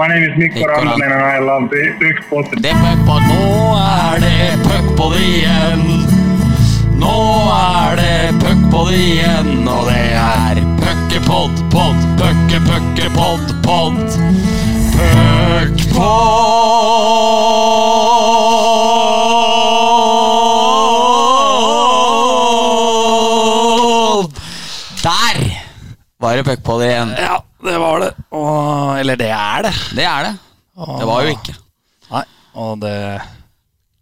My name is Rantanen Rantanen. and I love the Puckpot. Det puckpod. Nå er det puckpod igjen. Nå er det puckpod igjen, og det er puckepod, pod, pucke, pucke, pod, pod. Puckpod! Der var det puckpod igjen. Ja, det var det. Eller det er det. Det er det. Det var jo ikke. Nei, og det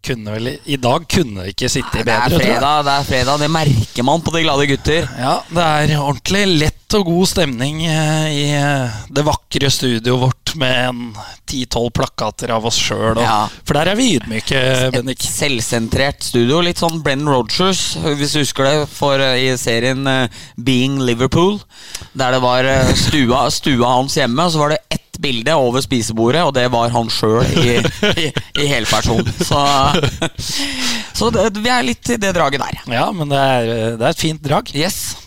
kunne vel I dag kunne det ikke sitte er bedre, Det er, fredag, det er fredag. Det merker man på de glade gutter. Ja, det er ordentlig lett og god stemning eh, i eh, det vakre studioet vårt med en ti-tolv plakater av oss sjøl. Ja. For der er vi ydmyke, Et Selvsentrert studio. Litt sånn Brenn Rogers, hvis du husker det, for, eh, i serien eh, Being Liverpool. Der det var eh, stua, stua hans hjemme, og så var det ett bilde over spisebordet, og det var han sjøl i, i, i helperson. Så, så det, vi er litt i det draget der. Ja, men det er, det er et fint drag. Yes.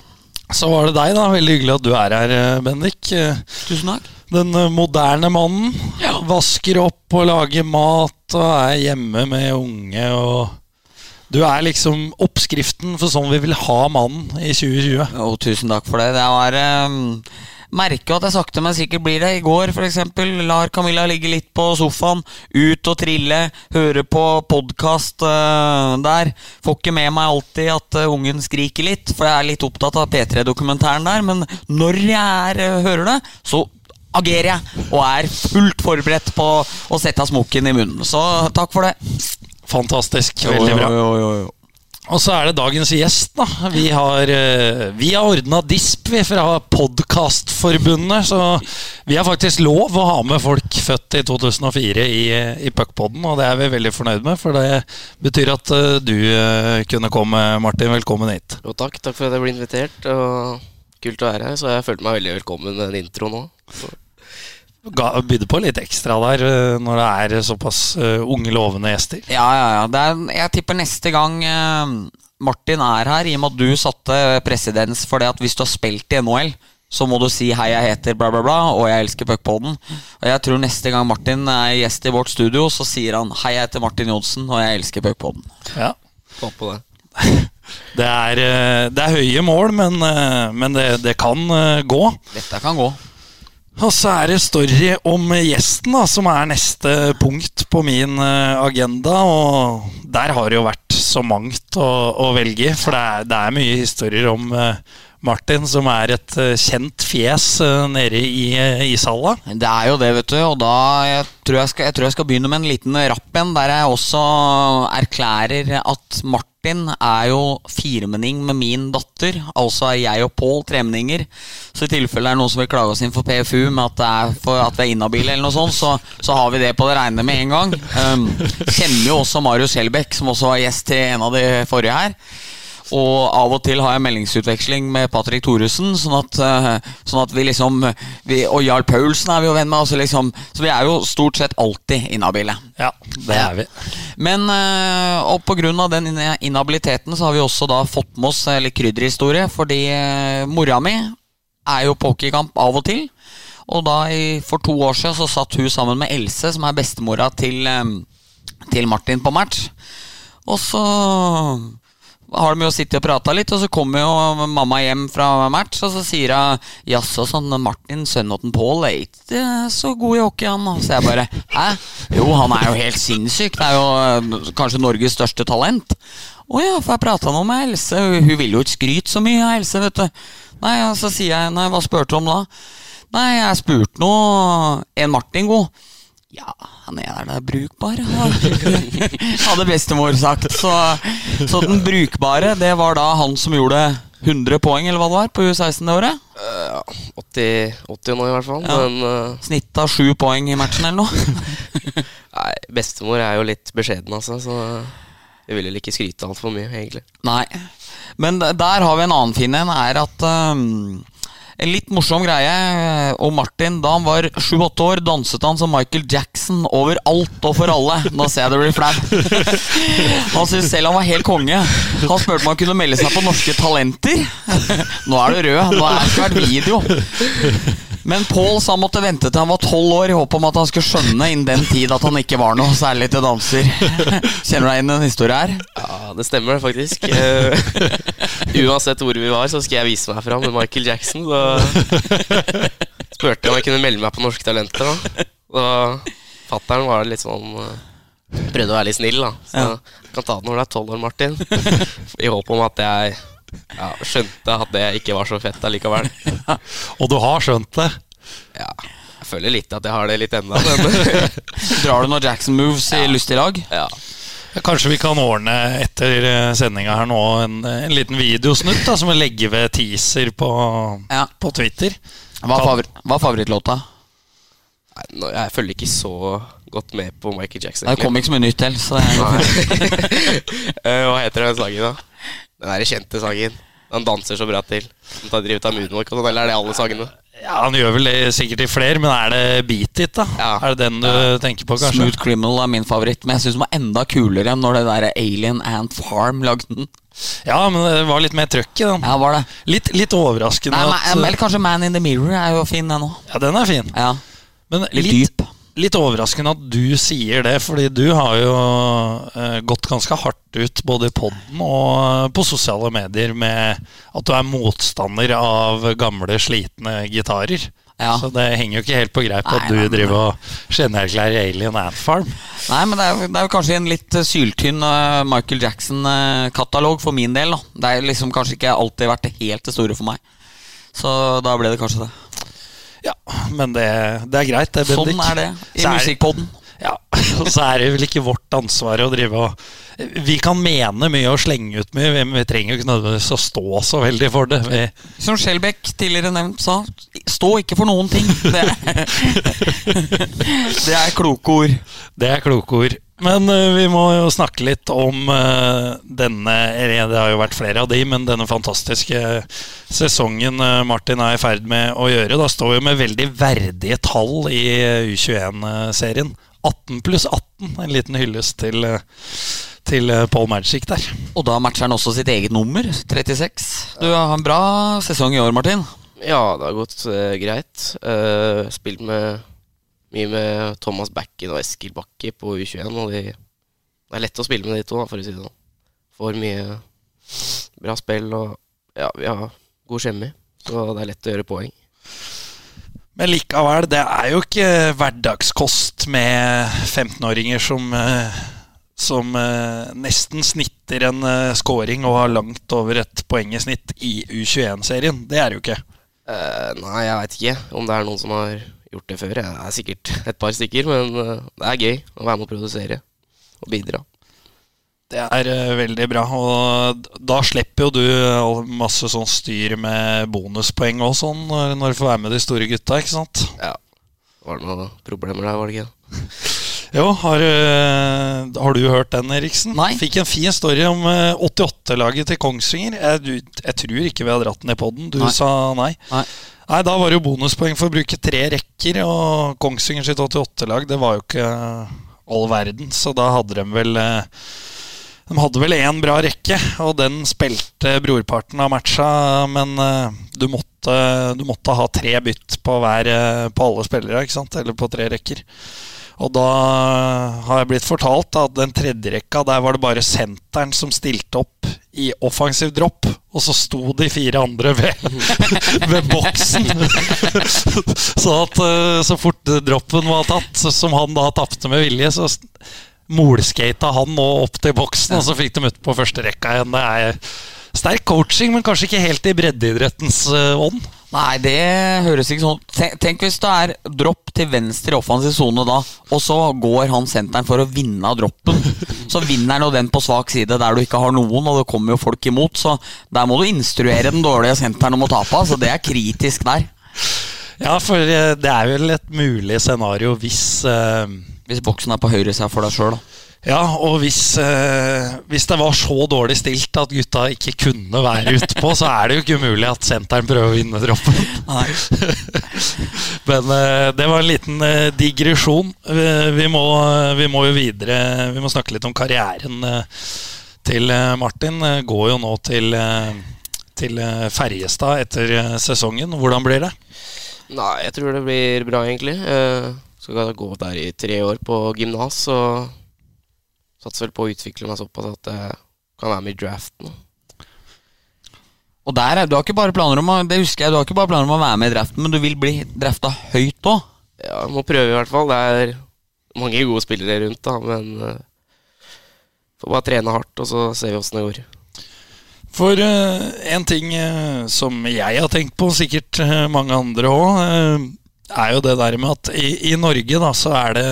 Så var det deg, da. Veldig hyggelig at du er her, Bendik. Tusen takk. Den eh, moderne mannen. Ja. Vasker opp og lager mat og er hjemme med unge og Du er liksom oppskriften for sånn vi vil ha mannen i 2020. Jo, tusen takk for det. Det var um, Merker at jeg sakte, men sikkert blir det. I går f.eks. lar Camilla ligge litt på sofaen, ut og trille, høre på podkast der. Får ikke med meg alltid at uh, ungen skriker litt, for jeg er litt opptatt av P3-dokumentaren der. Men når jeg er, uh, hører det, så agerer jeg og er fullt forberedt på å sette smokken i munnen. Så takk for det. Fantastisk. Veldig bra. Jo, jo, jo. Og så er det dagens gjest, da. Vi har, eh, vi har ordna disp vi fra Podkastforbundet. Så vi har faktisk lov å ha med folk født i 2004 i, i Puckpodden, og det er vi veldig fornøyd med. For det betyr at eh, du eh, kunne komme, Martin. Velkommen hit. Jo, takk. Takk for at jeg ble invitert. Og kult å være her. Så jeg følte meg veldig velkommen med den intro nå. Bydde på litt ekstra der eh, når det er såpass eh, unge, lovende gjester. Ja, ja, ja. Det er, jeg tipper neste gang eh, Martin er her, i og med at du satte presedens for det at hvis du har spilt i NHL, så må du si 'hei, jeg heter bla, bla, bla', og 'jeg elsker puckpoden'. Og jeg tror neste gang Martin er gjest i vårt studio, så sier han 'hei, jeg heter Martin Johnsen, og jeg elsker puckpoden'. Ja. Håper på det. Det er, det er høye mål, men, men det, det kan gå. Dette kan gå. Og så er det story om gjesten, da, som er neste punkt på min eh, agenda. Og der har det jo vært så mangt å, å velge for det er, det er mye historier om eh, Martin, som er et eh, kjent fjes nede i ishalla. Det er jo det, vet du. Og da jeg tror jeg, skal, jeg tror jeg skal begynne med en liten rapp en, der jeg også erklærer at Martin er jo firmenning med min datter. Altså er jeg og Pål tremenninger. Så i tilfelle det er noen som vil klage oss inn for PFU med at, for at vi er inhabile, eller noe sånt, så, så har vi det på det reine med en gang. Um, kjenner jo også Marius Helbekk, som også var gjest til en av de forrige her. Og av og til har jeg meldingsutveksling med Patrick Thoresen, sånn at, eh, sånn at vi liksom vi, Og Jarl Paulsen er vi jo venn med, altså liksom, så vi er jo stort sett alltid inhabile. Ja, det er vi. Men eh, og på grunn av den in- inhabiliteten så har vi også da fått med oss eh, litt krydderhistorie, fordi mora mi er jo på hockeykamp av og til. Og da i, for to år siden så satt hun sammen med Else, som er bestemora til, til Martin på match. Og så har de jo sittet og prata litt, og så kommer jo mamma hjem fra match, og så sier hun Jaså, sånn Martin, sønnen til Pål, er ikke så god i hockey, han. Så jeg bare Hæ? Jo, han er jo helt sinnssyk. Det er jo øh, kanskje Norges største talent. Å ja, for jeg prata nå med Else. Hun vil jo ikke skryte så mye av Else, vet du. Nei, så sier jeg Nei, hva spurte du om da? Nei, jeg spurte nå en Martin god. Ja, han er da brukbar, hadde bestemor sagt. Så, så den brukbare, det var da han som gjorde 100 poeng, eller hva det var, på U16 det året. Eh, ja, 80, 80 nå i hvert fall. Ja. Men uh... Snitt av sju poeng i matchen, eller noe. nei, bestemor er jo litt beskjeden, altså. Så jeg vil vel ikke skryte altfor mye, egentlig. Nei. Men der har vi en annen fin en, er at um, En litt morsom greie. eh, Og Martin, da han var sju-åtte år, danset han som Michael Jackson overalt og for alle. Nå ser jeg det blir flaut. Han syntes selv han var helt konge. Han spurte om han kunne melde seg på Norske Talenter. Nå er du rød. Nå er det ikke vært video. Men Pål sa han måtte vente til han var tolv år i håp om at han skulle skjønne innen den tid at han ikke var noe særlig til danser. Kjenner du deg inn i den historien her? Ja, det stemmer faktisk. Uh, uansett hvor vi var, så skal jeg vise meg fram med Michael Jackson. Så spurte jeg om jeg kunne melde meg på Norske Talenter. Da. da fattern var litt sånn eh, Prøvde å være litt snill, da. Så Ja. kan ta det når du er tolv år, Martin. I håp om at jeg ja, skjønte at det ikke var så fett allikevel. Og du har skjønt det. Ja, jeg føler litt at jeg har det litt ennå, Drar du noen Jackson moves i lystig lag? ja. Kanskje vi kan ordne etter sendinga her nå en, en liten videosnutt da, som vi legger ved teaser på, Ja. på Twitter. Hva er, favor hva er favorittlåta? Nei, nå, jeg følger ikke så godt med på Michael Jackson. Det kom ikke så mye nytt til. Så det er Eh, Hva heter den sangen, da? Den der kjente sangen. Han danser så bra til. Han tar drivet av moonwalk og sånn, eller er det alle sangene? Ja, Han gjør vel det sikkert i flere, men er det Beat It, da? Ja. Er det den du tenker på, kanskje? Smooth Criminal er min favoritt, men jeg syns den var enda kulere enn når det der Alien Ant Farm lagde den. Ja, men det var litt mer trøkk i den. Ja, var det. Litt, litt overraskende Nei, at eller kanskje Man in the Mirror er jo fin, den òg. Ja, den er fin. Ja, Men litt litt, dyp. Litt overraskende at du sier det, fordi du har jo eh, gått ganske hardt ut både i poden og eh, på sosiale medier med at du er motstander av gamle, slitne gitarer. Ja. Så det henger jo ikke helt på greip at Nei, du nei, nei. driver og genererklærer Alien Ant Farm. Nei, men det er, jo- det er jo kanskje en litt eh, syltynn Michael Jackson-katalog for min del. da Det har liksom kanskje ikke alltid vært det helt det store for meg. Så da ble det kanskje det. Ja, men det, det er greit, det, Bendik. Sånn er det i musikkpodden. Ja, og så er det vel ikke vårt ansvar å drive og Vi kan mene mye og slenge ut mye, men vi trenger jo ikke nødvendigvis å stå så veldig for det. Vi, Som Skjelbæk tidligere nevnt sa, stå ikke for noen ting. Det er, det er kloke ord. det er kloke ord. Men eh, vi må jo snakke litt om eh, denne Det har jo vært flere av de, men denne fantastiske sesongen eh, Martin er i ferd med å gjøre. Da står vi med veldig verdige tall i U21-serien. 18 pluss 18. En liten hyllest til, til Paul Magic der. Og da matcher han også sitt eget nummer, 36. Du har en bra sesong i år, Martin. Ja, det har gått uh, greit. Uh, spilt med mye med Thomas Bakken og Eskil Bakke på U21. Og de, det er lett å spille med de to, da, for å si det sånn. Får mye bra spill, og ja, vi har god kjemi. Så det er lett å gjøre poeng. Men likevel, det er jo ikke hverdagskost med 15-åringer som, eh, som eh, nesten snitter en eh, scoring og har langt over et poeng i snitt i U21-serien. Det er det jo ikke. Uh, nei, jeg veit ikke om det er noen som har gjort det før. Jeg er sikkert et par stykker, men eh, det er gøy å være med å produsere og bidra. Det er eh, veldig bra. Og da slipper jo du masse sånn styr med bonuspoeng og sånn når, du får være med de store gutta, ikke sant? Ja. Var det noen problemer der, var det ikke? Jo, har, eh, har du hørt den, Eriksen? Nei. Fikk en fin story om eh, 88-laget til Kongsvinger. Jeg, du, jeg tror ikke vi har dratt den i poden. Du Nei. sa nei. Nei. Nei, Da var det jo bonuspoeng for å bruke tre rekker, og Kongsvinger sitt 88-lag det var jo ikke all verden, så da hadde de vel eh, De hadde vel én bra rekke, og den spilte brorparten av matcha, men eh, du måtte, du måtte ha tre bytt på, hver, eh, på alle spillere, ikke sant? Eller på tre rekker. Og da har jeg blitt fortalt at den tredje rekka, der var det bare senteren som stilte opp i offensiv dropp, og så sto de fire andre ved, ved boksen. så at eh, så fort droppen var tatt, som han da tapte med vilje, så molskata han nå opp til boksen, og så fikk de ut på første rekka igjen. Det er sterk coaching, men kanskje ikke helt i breddeidrettens eh, ånd. Nei, det høres ikke sånn Tenk, tenk hvis det er dropp til venstre i offensiv sone da, og så går han senteren for å vinne av droppen. Så vinner han jo den på svak side der du ikke har noen, og det kommer jo folk imot. Så der må du instruere den dårlige senteren om å tape så det er kritisk der. Ja, for eh, det er vel et mulig scenario hvis uh... Hvis boksen er på høyre side for deg sjøl, da. Ja, og hvis, eh, hvis det var så dårlig stilt at gutta ikke kunne være utpå, så er det jo ikke umulig at senteren prøver å vinne droppen. Men eh, det var en liten eh, digresjon. Vi, vi, må, vi må jo videre Vi må snakke litt om karrieren eh, til eh, Martin. Eh, går jo nå til, eh, til eh, Ferjestad etter eh, sesongen. Hvordan blir det? Nei, jeg tror det blir bra, egentlig. Eh, skal gå der i tre år på gymnas, og satser vel på å utvikle meg såpass at jeg kan være med i draften. Og der er, du har ikke bare planer om å Det husker jeg, du har ikke bare planer om å være med i draften, men du vil bli drafta høyt òg. Ja, må prøve i hvert fall. Det er mange gode spillere rundt, da, men uh, får bare trene hardt, og så ser vi åssen det går. For uh, en ting uh, som jeg har tenkt på, sikkert mange andre òg, er jo det der med at i, i Norge da, så er det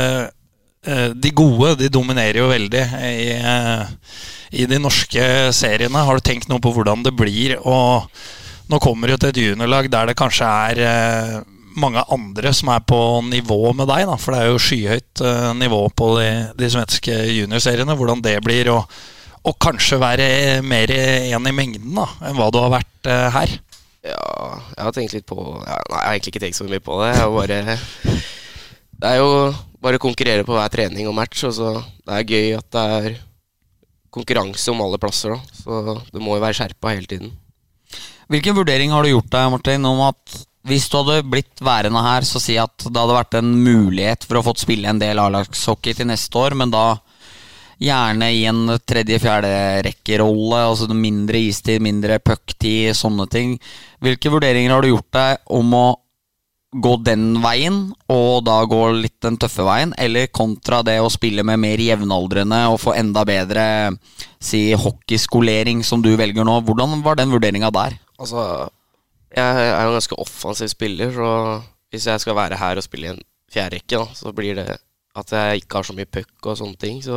De gode de dominerer jo veldig i, eh, i de norske seriene. Har du tenkt noe på hvordan det blir? Og nå kommer du til et juniorlag der det kanskje er eh, mange andre som er på nivå med deg, da, for det er jo skyhøyt eh, nivå på de, de svenske juniorseriene. Hvordan det blir, og kanskje være mer en i mengden da, enn hva du har vært eh, her. Ja, jeg har tenkt litt på ja, Nei, jeg har egentlig ikke tenkt så mye på det. Jeg har bare Det er jo bare å konkurrere på hver trening og match, og så det er gøy at det er konkurranse om alle plasser, da. Så det må jo være skjerpa hele tiden. Hvilken vurdering har du gjort deg, Martin, om at hvis du hadde blitt værende her, så si at det hadde vært en mulighet for å fått spille en del A-lagshockey til neste år, men da gjerne i en tredje-fjerde-rekkerolle, altså mindre istid, mindre pucktid, sånne ting. Hvilke vurderinger har du gjort deg om å gå den veien, og da gå litt den tøffe veien, eller kontra det å spille med mer jevnaldrende og få enda bedre si hockeyskolering, som du velger nå? Hvordan var den vurderinga der? Altså, jeg er jo en ganske offensiv spiller, så hvis jeg skal være her og spille i en fjerderekke, så blir det at jeg ikke har så mye puck og sånne ting. Så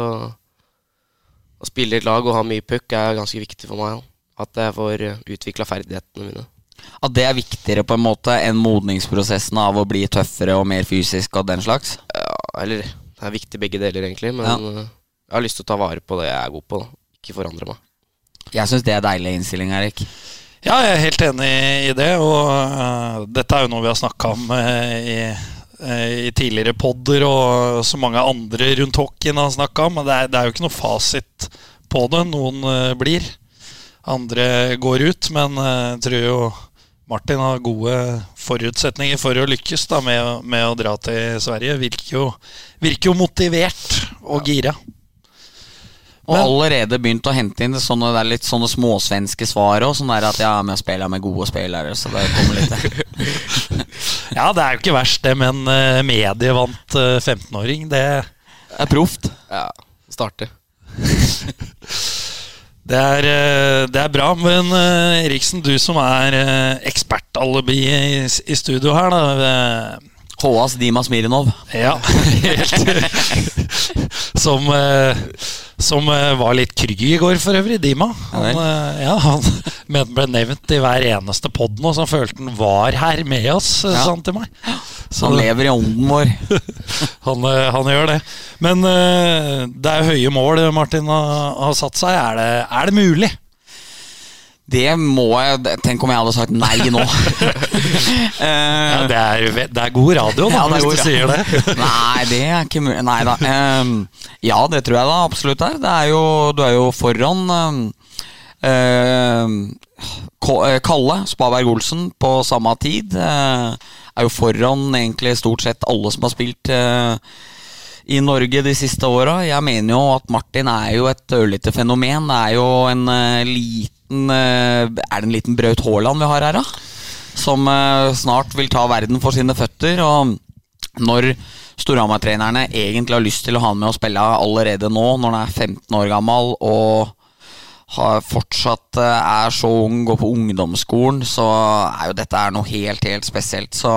å spille i et lag og ha mye puck er ganske viktig for meg. Da. At jeg får utvikla ferdighetene mine. At det er viktigere på en måte enn modningsprosessen av å bli tøffere og mer fysisk og den slags? Ja, eller det er viktig begge deler, egentlig. Men Ja. eh, jeg har lyst til å ta vare på det jeg er god på. Da. Ikke forandre meg. Jeg syns det er deilig innstilling, Erik. Ja, jeg er helt enig i det, og uh, dette er jo noe vi har snakka om uh, i, i tidligere podder, og så mange andre rundt hockeyen har snakka om. Men det er, det er jo ikke noe fasit på det. Noen uh, blir, andre går ut. Men jeg tror jo Martin har gode forutsetninger for å lykkes da, med, å- med å dra til Sverige. Virker jo, virker jo motivert og gira. Og Men- allerede begynt å hente inn sånne, det er litt sånne småsvenske svar òg. Sånn der at ja, men jeg spiller med gode spillere, så det kommer litt Ja, det er jo ikke verst, det med en øh, medievant øh, 15-åring. Det Det er proft. Ja, starte. Det er, eh, det er bra, men eh, Eriksen, du som er eh, ekspertalibi i, studio her, da. Håas Dima Smirinov. Ja, helt Som, eh, som eh, var litt krygg i går, for øvrig. Dima. Han, Ja eh, han ble nevnt i hver eneste pod nå, så han følte han var her med oss, Ja. Sånn til meg. Så Han lever i ånden vår. han, han gjør det. Men det er høye mål Martin har, har satt seg. Er det, er det mulig? Det må jeg Tenk om jeg hadde sagt nei nå. Eh, Ja, det, er, det er god radio, da, Ja, hvis god du sier det. Nei, det er ikke mulig. Nei da. Ja, det tror jeg da absolutt er. Det er jo, du er jo foran eh, Kalle Spaberg Olsen på samme tid. eh, er jo foran egentlig stort sett alle som har spilt eh, i Norge de siste åra. Jeg mener jo at Martin er jo et ørlite fenomen. Det er jo en uh, liten eh, Er det en liten Braut Haaland vi har her, da? Som eh, snart vil ta verden for sine føtter. Og når Storhamar-trenerne egentlig har lyst til å ha han med å spille allerede nå, når han er 15 år gammel og fortsatt eh, er så ung, går på ungdomsskolen, så er jo dette er noe helt, helt spesielt. Så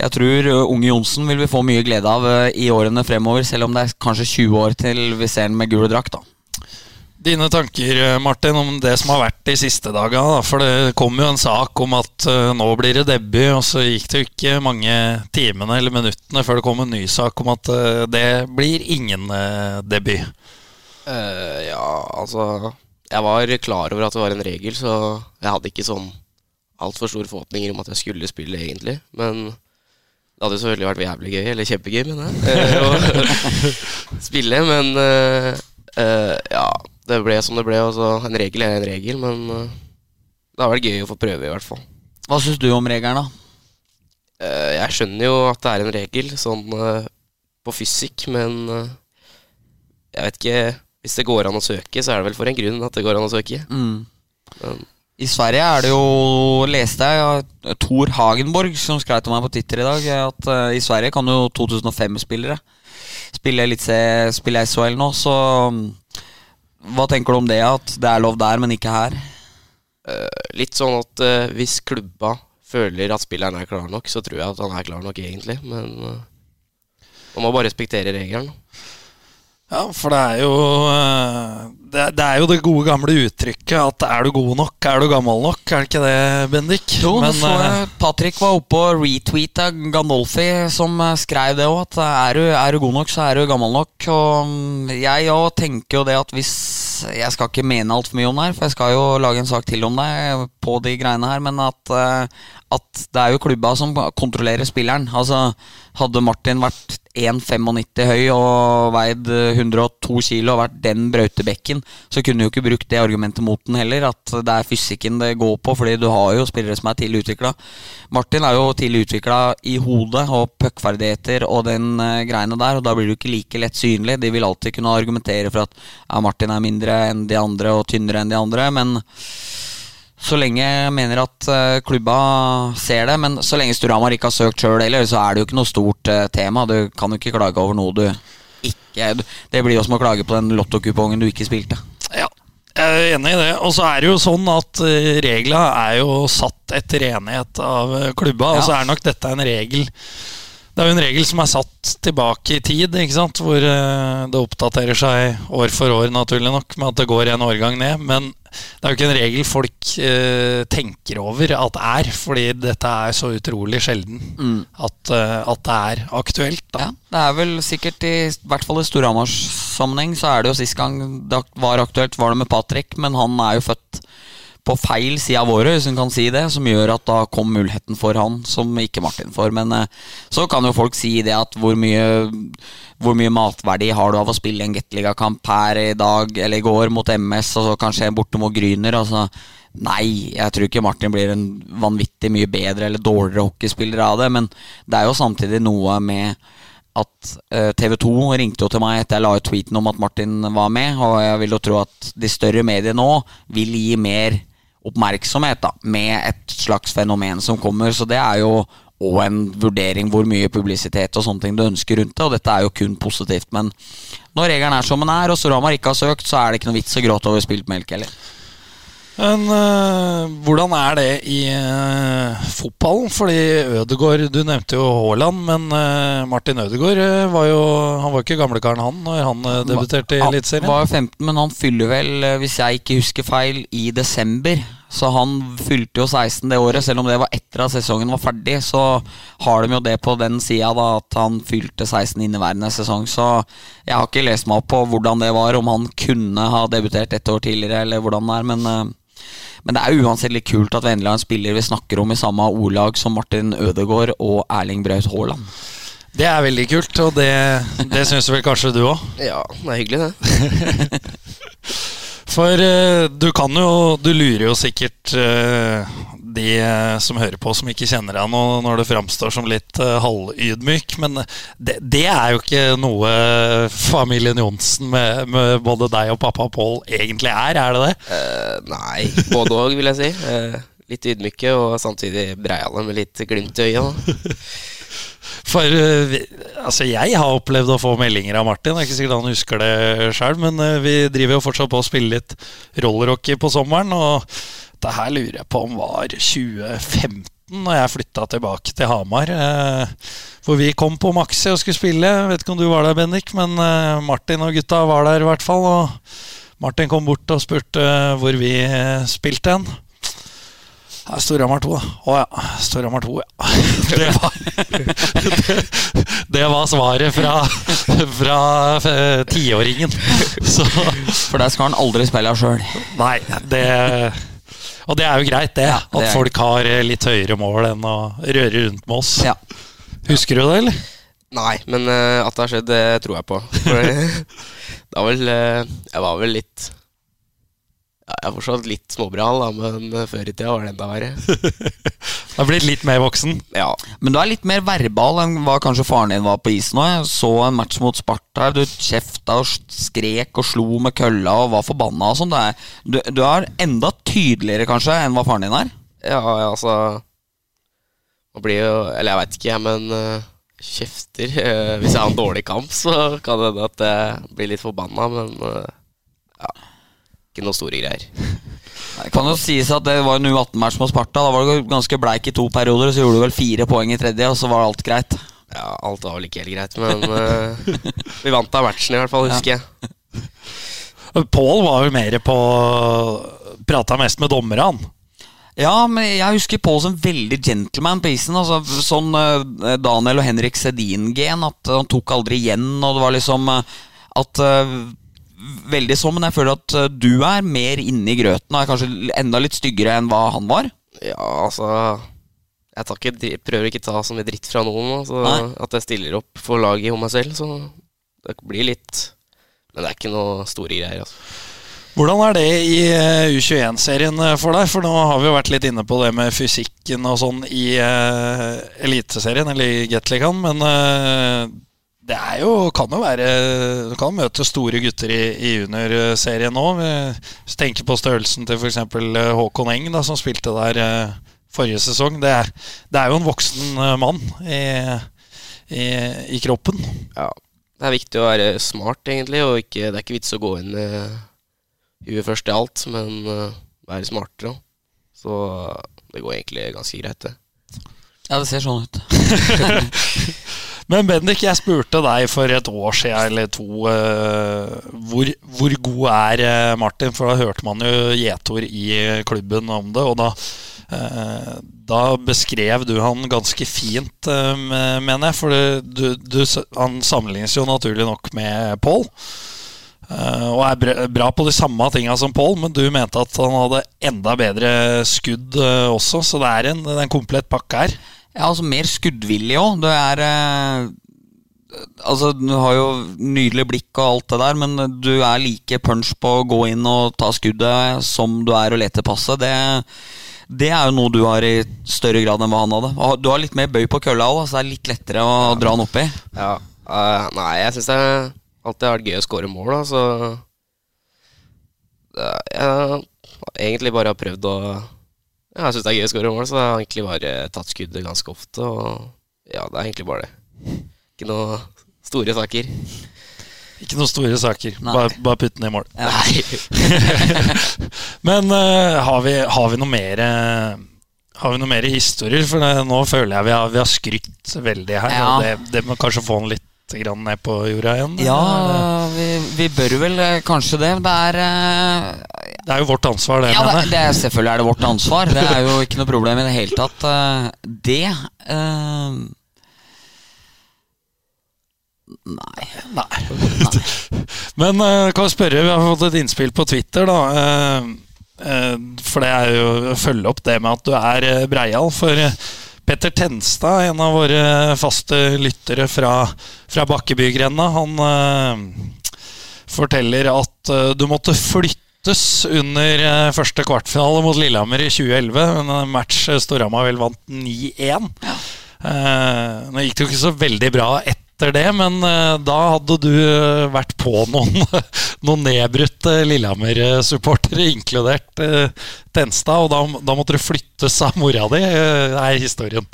jeg tror unge Johnsen vil vi få mye glede av i årene fremover, selv om det er kanskje 20 år til vi ser han med gul drakt. da. Dine tanker eh, Martin, om det som har vært de siste dagene. da, For det kom jo en sak om at uh, nå blir det debut, og så gikk det jo ikke mange timene eller minuttene før det kom en ny sak om at uh, det blir ingen uh, debut. Ja, altså Jeg var klar over at det var en regel, så jeg hadde ikke sånn altfor store forhåpninger om at jeg skulle spille, egentlig. Men det hadde jo selvfølgelig vært jævlig gøy, eller kjempegøy, mener jeg, å spille. Men ja, det ble som det ble. Og så en regel er en regel, men eh, det har vært gøy å få prøve, i hvert fall. Hva syns du om regelen, da? Eh, jeg skjønner jo at det er en regel sånn eh, på fysikk, men jeg vet ikke Hvis det går an å søke, så er det vel for en grunn at det går an å søke. Mm. I Sverige er det jo, leste jeg, Tor Hagenborg som skrev til meg på Twitter i dag, at i Sverige kan jo 2005-spillere spille, spille SHL nå, så hva tenker du om det, at det er lov der, men ikke her? eh, litt sånn at eh, hvis klubba føler at spilleren er klar nok, så tror jeg at han er klar nok egentlig, men eh, man må bare respektere regelen. Ja, for det er jo eh, det, er- jo det gode gamle uttrykket at er du god nok, er du gammel nok. Er det ikke det, Bendik? Jo, Men, så eh, jeg Patrick var oppe og retweeta Gandolfi, som eh, skrev det òg, at er du, er du god nok, så er du gammel nok. Og mm, jeg òg tenker jo det at hvis Jeg skal ikke mene altfor mye om det her, for jeg skal jo lage en sak til om det på de greiene her, men at, eh, at det er jo klubba som kontrollerer spilleren. Altså, hadde Martin vært 1,95 høy og veid 102 kilo og vært den brautebekken, så kunne du jo ikke brukt det argumentet mot den heller, at det er fysikken det går på, fordi du har jo spillere som er tidlig utvikla. Martin er jo tidlig utvikla i hodet og puckferdigheter og den eh, greiene der, og da blir du ikke like lett synlig. De vil alltid kunne argumentere for at ja, Martin er mindre enn de andre og tynnere enn de andre, men så lenge jeg mener at eh, klubba ser det, men så lenge Storhamar ikke har søkt sjøl heller, så er det jo ikke noe stort eh, tema. Du kan jo ikke klage over noe du ikke Det blir jo som å klage på den lottokupongen du ikke spilte. Ja, jeg er enig i det. Og så er det jo sånn at uh, regla er jo satt etter enighet av klubba, klubba. Og så er nok dette en regel Det er jo en regel som er satt tilbake i tid, ikke sant? hvor eh, det oppdaterer seg år for år, naturlig nok, med at det går en årgang ned. Men det er jo ikke en regel folk eh, tenker over at er, fordi dette er så utrolig sjelden at, eh, at det er aktuelt. Da. Ja, det er vel sikkert i, i hvert fall i Storhamars sammenheng så er det jo sist gang det var aktuelt, var det med Patrick, men han er jo født på feil side av året, hvis hun kan si det, som gjør at da kom muligheten for han, som ikke Martin får. Men eh, så kan jo folk si det at hvor mye, hvor mye matverdi har du av å spille en Gateliga-kamp her i dag eller i går mot MS, og så kanskje borte mot Gryner? Altså, nei, jeg tror ikke Martin blir en vanvittig mye bedre eller dårligere hockeyspiller av det, men det er jo samtidig noe med at TV 2 ringte jo til meg etter jeg la ut tweeten om at Martin var med, og jeg vil jo tro at de større mediene nå vil gi mer oppmerksomhet da, med et slags fenomen som kommer. Så det er jo òg en vurdering hvor mye publisitet og sånne ting du ønsker rundt det, og dette er jo kun positivt. Men når regelen er som den er, og Storhamar ikke har søkt, så er det ikke noe vits å gråte over spilt melk heller. Men uh, hvordan er det i uh, fotballen? Fordi Ødegaard Du nevnte jo Haaland, men uh, Martin Ødegaard var jo Han var ikke gamlekaren, han, når han debuterte i Han var jo 15, men han fyller vel, hvis jeg ikke husker feil, i desember. Så han fylte jo 16 det året, selv om det var etter at sesongen var ferdig. Så har de jo det på den sida, da, at han fylte 16 inneværende sesong. Så jeg har ikke lest meg opp på hvordan det var, om han kunne ha debutert et år tidligere, eller hvordan det er, men men det er uansett litt kult at vi endelig har en spiller vi snakker om i samme O-lag som Martin Ødegaard og Erling Braut Haaland. Det er veldig kult, og det, det syns vel kanskje du òg? Ja, det er hyggelig, det. For øh, du kan jo Du lurer jo sikkert øh, de øh, som hører på, som ikke kjenner deg nå, når det framstår som litt øh, halvydmyk. Men det, det er jo ikke noe familien Johnsen med, med både deg og pappa Pål egentlig er, er det det? Uh, nei, både òg, vil jeg si. Uh, litt ydmyke og samtidig breiale med litt glimt i øyet. For altså jeg har opplevd å få meldinger av Martin. Det er ikke sikkert han husker det sjøl, men vi driver jo fortsatt på å spille litt rollerhockey på sommeren. Og det her lurer jeg på om var 2015, når jeg flytta tilbake til Hamar. eh, For vi kom på Maxi og skulle spille. Vet ikke om du var der, Bendik, men øh, Martin og gutta var der i hvert fall. Og Martin kom bort og spurte øh, hvor vi spilte hen. Ja, Storhamar 2, da. Å ja. Storhamar 2, ja. Det var, det, det var svaret fra, fra eh, tiåringen. For der skal han aldri spille sjøl. nei, det Og det er jo greit, det. Ja, det at folk har eh, litt høyere mål enn å røre rundt med oss. Ja. Husker du det, eller? Nei, men uh, at det har skjedd, det tror jeg på. For det var vel uh, Jeg var vel litt Ja, jeg er fortsatt litt småbral, da, men eh, før i tida var det enda verre. Du har blitt litt mer voksen. Ja, Men du er litt mer verbal enn hva kanskje faren din var på isen òg. Jeg så en match mot Sparta. Du kjefta og skrek og slo med kølla og var forbanna og sånn. Du, du er enda tydeligere kanskje enn hva faren din er. ja, ja altså Man blir jo Eller jeg veit ikke, jeg, men uh, kjefter Uh, Hvis jeg har en dårlig kamp, så kan det hende at jeg blir litt forbanna, men uh, ja. Ikke noe store greier. Det kan jo sies at det var en U18-match mot Sparta. Da var du ganske bleik i to perioder, så gjorde du vel fire poeng i tredje, og så var alt greit. Ja, alt var vel ikke helt greit, men uh, vi vant av matchen i hvert fall, husker jeg. Pål var jo mer på Prata mest med dommerne, han. Ja, men jeg husker Pål som veldig gentleman på isen. Altså, sånn uh, Daniel og Henrik Sedin-gen. At han tok aldri igjen, og det var liksom uh, at Veldig sånn, men jeg føler at eh, du er mer inne i grøten og er kanskje enda litt styggere enn hva han var. Ja, altså Jeg tar ikke, prøver ikke å ta så mye dritt fra noen. Altså, at jeg stiller opp for laget og meg selv, så det blir litt Men det er ikke noe store greier. altså Hvordan er det i eh, U21-serien for deg? For nå har vi jo vært litt inne på det med fysikken og sånn i uh, Eliteserien, eller i Gateligaen, men eh, det er jo, kan jo være Du kan møte store gutter i, i juniorserien nå. Hvis du tenker på størrelsen til f.eks. Håkon Eng, da, som spilte der eh, forrige sesong. Det er, det er jo en voksen eh, mann i, i, i kroppen. Ja, Det er viktig å være smart, egentlig, og ikke, det er ikke vits å gå inn med huet først i alt, men eh, være smartere. Så det går egentlig ganske greit, det. Ja, det ser sånn ut. Men Bendik, jeg spurte deg for et år siden eller to eh, hvor, hvor god er eh, Martin? For da hørte man jo gjetor i klubben om det, og da, eh, da beskrev du han ganske fint, mener jeg. For du, du, han sammenlignes jo naturlig nok med Pål. Uh, og er bra- på de samme tinga som Pål, men du mente at han hadde enda bedre skudd uh, også, så det er en, det er en komplett pakke her. Ja, altså mer skuddvillig òg. Du er eh, Altså, du har jo nydelig blikk og alt det der, men du er like punch på å gå inn og ta skuddet som du er å lete passet. Det, det er jo noe du har i større grad enn hva han hadde. Du har litt mer bøy på kølla òg, så det er litt lettere å dra den oppi. Ja, Uh, Nei, jeg syns det alltid har vært gøy å score mål, da, så uh, Jeg har egentlig bare prøvd å ja, Jeg syns det er gøy å score mål, så jeg har egentlig bare tatt skuddet ganske ofte. Og ja, det er egentlig bare det. Ikke noe store saker. Ikke noen store saker. Nei. Bare, bare putte den i mål. Nei Men uh, har, vi, har vi noe mer eh, Har vi noe mer historier? For det, nå føler jeg vi har, vi har skrytt veldig her. Ja. Det, det må kanskje få den litt grann ned på jorda igjen. Ja, vi, vi bør vel eh, kanskje det. Det er Det er jo vårt ansvar, det, Ja, det, det selvfølgelig er det vårt ansvar. Det er jo ikke noe problem i det hele tatt. eh, det uh, Nei. Nei. Men uh, kan jeg spørre, vi har fått et innspill på Twitter, da. Uh, for det er jo å følge opp det med at du er breial. For Petter Tenstad, en av våre faste lyttere fra, fra Bakkebygrenda, han forteller at du måtte flyttes under eh, første kvartfinale mot Lillehammer i 2011. En match eh, Storhamar vel vant 9-1. Ja. nå gikk det jo ikke så veldig bra etter det, men eh, da hadde du eh, vært på noen, noen nedbrutte Lillehammer-supportere, inkludert Tenstad, og da, da måtte du flyttes av mora di, eh, er historien.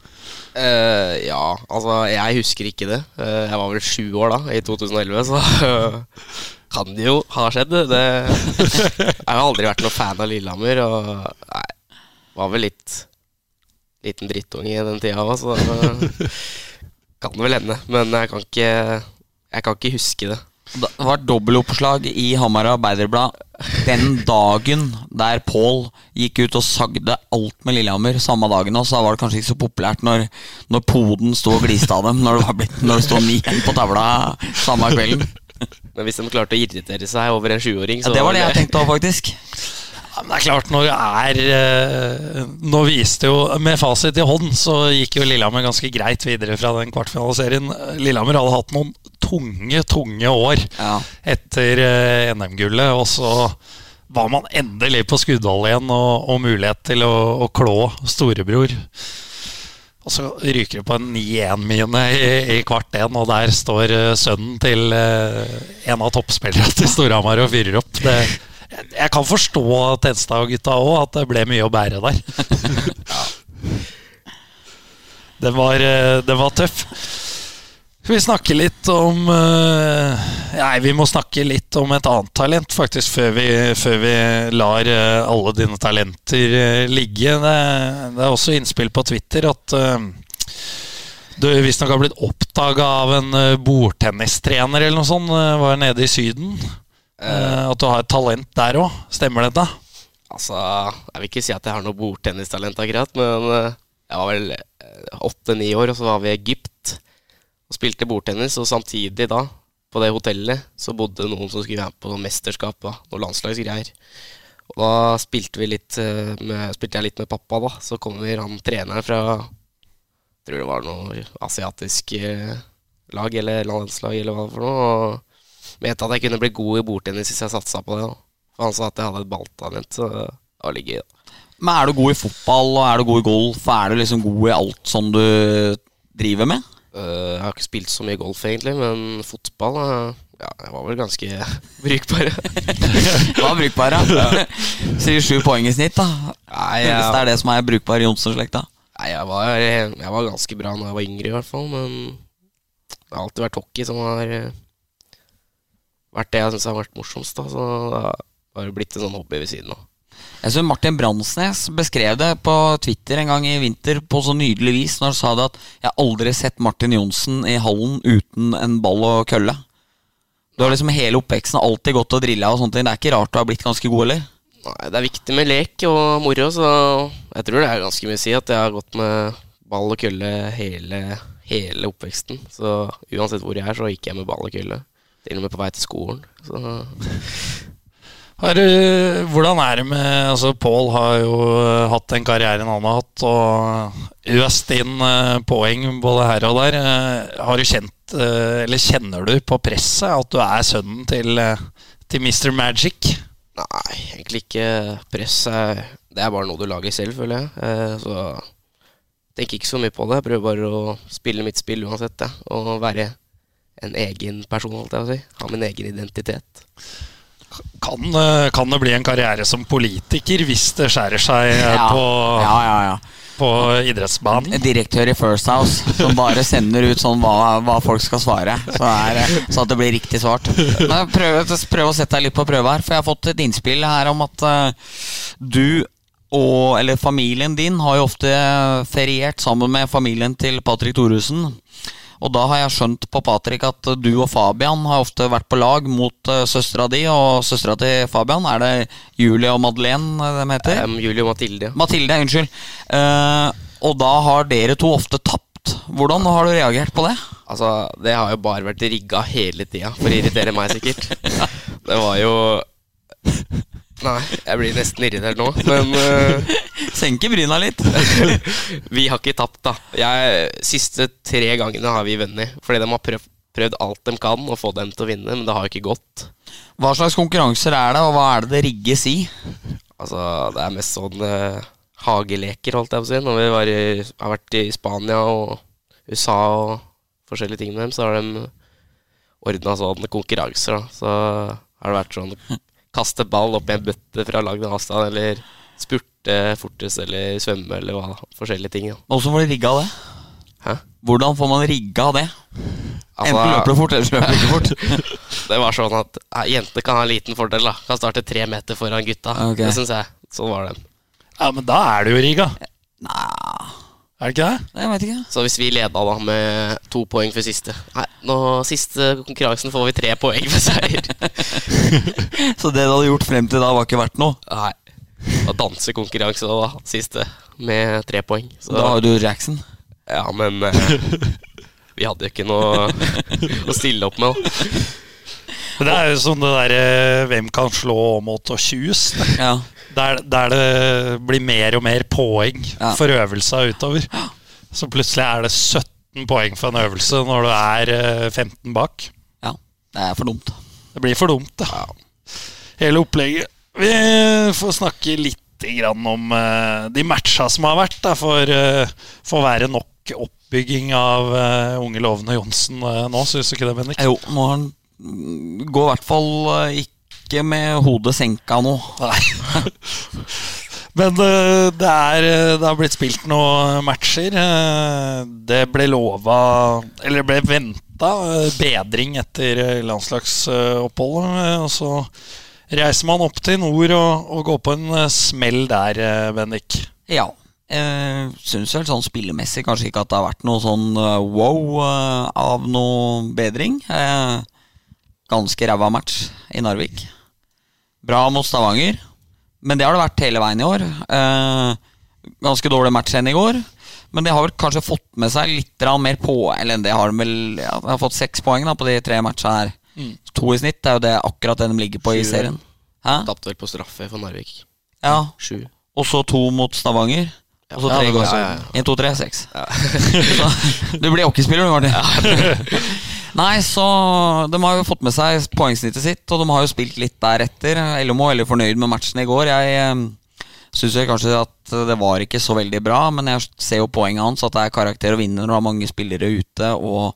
Uh, ja, altså, jeg husker ikke det. Eh, jeg var vel sju år da, i 2011, så eh, kan det jo ha skjedd. Det, jeg har aldri vært noen fan av Lillehammer, og nei, var vel litt liten drittunge i den tida òg, så kan det vel hende. Men jeg kan ikke, jeg kan ikke huske det. Det var dobbeltoppslag i Hamar Arbeiderblad den dagen der Pål gikk ut og sagde alt med Lillehammer samme dagen. Og så var det kanskje ikke så populært når, når poden sto og gliste av dem når det, var blitt, når det sto ni igjen på tavla samme kvelden. Men hvis de klarte å irritere seg over en sjuåring, Ja, så det var det jeg tenkte òg, faktisk. Ja, men det er klart, når det er eh, Nå viste jo Med fasit i hånd så gikk jo Lillehammer ganske greit videre fra den kvartfinaliserien. Lillehammer hadde hatt noen tunge, tunge år Ja. etter eh, NM-gullet, og så var man endelig på skuddhold igjen og, og mulighet til å, å klå storebror. Og så ryker det på en 9-1-mine i, i kvart én, og der står uh, sønnen til uh, en av toppspillerne til Storhamar og fyrer opp. Det, jeg, kan forstå Tenstad-gutta òg, at det ble mye å bære der. den, var, den var tøff. Skal vi snakke litt om uh, Nei, vi må snakke litt om et annet talent, faktisk, før vi, før vi lar uh, alle dine talenter uh, ligge. Det, det, er også innspill på Twitter at du visstnok har blitt oppdaga av en bordtennistrener eller noe sånt. var nede i Syden. at du har et talent der òg. Stemmer dette? Altså, jeg vil ikke si at jeg har noe bordtennistalent, akkurat, men jeg var vel åtte-ni år, og så var vi i Egypt og spilte bordtennis, og samtidig da, på det hotellet, så bodde noen som skulle være med på noen mesterskap, da, noe landslagsgreier. Og da spilte, litt eh, med, spilte jeg litt med pappa, da. Så kommer han treneren fra Jeg tror det var noe asiatisk eh, lag eller landslag eller hva for noe. Og mente at jeg kunne bli god i bordtennis hvis jeg satsa på det. Da. For han sa at jeg hadde et balltalent, så var litt gøy. da. Men er du god i fotball og er du god i golf? Er du liksom god i alt som du driver med? Uh, jeg har ikke spilt så mye golf, egentlig, men fotball uh, Ja, jeg var vel ganske brukbar. var brukbar, ja. Sier sju poeng i snitt, da. Nei, ja. Hvis det er det som er brukbar i Johnsen-slekta. Nei, jeg var, jeg var, ganske bra når jeg var yngre, i hvert fall. Men det har alltid vært hockey som har uh, vært det jeg syns har vært morsomst. Da, så det har blitt en sånn hobby ved siden av. Jeg synes Martin Bransnes beskrev det på Twitter en gang i vinter på så nydelig vis når han sa det at 'jeg har aldri sett Martin Johnsen i hallen uten en ball og kølle'. Du har liksom hele oppveksten alltid gått og drilla og sånne ting. Det er ikke rart du har blitt ganske god, eller? Nei, det er viktig med lek og moro, så jeg tror det er ganske mye å si at jeg har gått med ball og kølle hele, hele oppveksten. Så uansett hvor jeg er, så gikk jeg med ball og kølle. Til og med på vei til skolen. Så har, hvordan er det med altså Pål har jo eh, hatt den karrieren han har hatt, og øst inn eh, poeng både her og der. Eh, har du kjent, eller kjenner du på presset at du er sønnen til, til Mr. Magic? Nei, egentlig ikke. Press det er bare noe du lager selv, føler jeg. Så jeg tenker ikke så mye på det. Jeg prøver bare å spille mitt spill uansett. Og være en egen person, holdt jeg på å si. Ha min egen identitet. Kan, eh, kan, det bli en karriere som politiker hvis det skjærer seg eh, ja. På, ja, ja, på, idrettsbanen? Direktør i First House som bare sender ut sånn hva, hva folk skal svare. Så, er, så, at det blir riktig svart. Men prøv, prøv, å sette deg litt på prøve her, for jeg har fått et innspill her om at uh, du og, eller familien din har jo ofte feriert sammen med familien til Patrick Thoresen. Og da har jeg skjønt på Patrick at du og Fabian har ofte vært på lag mot uh, søstera di og søstera til Fabian. Er det Julie og Madeleine eh, de heter? Um, Julie og Mathilde. Mathilde, unnskyld. Uh, og da har dere to ofte tapt. Hvordan har du reagert på det? Altså, Det har jo bare vært rigga hele tida for å irritere meg, sikkert. Det var jo Nei, jeg blir nesten irritert nå, men uh, Senker bryna litt. vi har ikke tapt, da. Jeg, siste tre gangene har vi vunnet. Fordi de har prøvd, prøvd, alt de kan å få dem til å vinne, men det har ikke gått. Hva slags konkurranser er det, og hva er det det rigges i? Altså, Det er mest sånn uh, hageleker, holdt jeg på å si. Når vi i, har vært i Spania og USA og forskjellige ting med dem, så har de ordna sånne konkurranser. da Så har det vært sånn kaste ball opp i en bøtte fra lang avstand, eller spurte fortest, eller svømme, eller hva, forskjellige ting. Hvordan får du rigga det? Hæ? Hvordan får man rigga det? Altså, Enten løper du fort, eller så løper du ikke fort. det var sånn at ja, jenter kan ha en liten fordel. da Kan starte tre meter foran gutta. Okay. Det syns jeg. Sånn var det. Ja, Men da er du jo rigga. Nei er det ikke det? Nei, jeg vet ikke. Så hvis vi leda da med to poeng for siste Nei, nå siste konkurransen får vi tre poeng for seier. så det du hadde gjort frem til da, var ikke verdt noe? Nei. Og dansekonkurranse da, siste, med tre poeng. Så, da har du Jackson? Ja, men eh, vi hadde jo ikke noe å stille opp med. Det er jo sånn det derre eh, Hvem kan slå Aamodt og Kjus? Ja. Der, der, det blir mer og mer poeng ja. for øvelsa utover. Så plutselig er det 17 poeng for en øvelse når du er 15 eh, bak. Ja, det er for dumt. Det blir for dumt, da. Ja. Hele opplegget. Vi får snakke litt grann om de matcha som har vært. Da, for, for å være nok oppbygging av unge lovende Johnsen nå, syns du ikke det, Bendik? Jo, må han gå i hvert fall ikke med hodet senka nå. Nei. Men det, er, det har blitt spilt noen matcher. Det ble lova Eller det ble venta bedring etter landslagsoppholdet. Og så reiser man opp til nord og, og går på en eh, smell der, eh, Bendik. Ja. Jeg syns vel sånn spillemessig kanskje ikke at det har vært noe sånn eh, wow av noe bedring. Ganske ræva match i Narvik. Bra mot Stavanger, men det har det vært hele veien i år. Ganske dårlig match enn i går. Men de har vel kanskje fått med seg litt mer på Eller det har de vel ja, De har fått seks poeng da på de tre matchene her. Mm. To i snitt er jo det akkurat det de ligger på Sju. i serien. Tapte vel på straffe for Narvik. Ja. Sju. Og så to mot Stavanger. Og så tre i går. Én, to, tre, seks. du blir hockeyspiller du, Martin. Nei, så de har jo fått med seg poengsnittet sitt, og de har jo spilt litt deretter. LMO er veldig fornøyd med matchen i går. Jeg eh, syns kanskje at det var ikke så veldig bra, men jeg ser jo poenget hans, at det er karakter å vinne når du har mange spillere ute. Og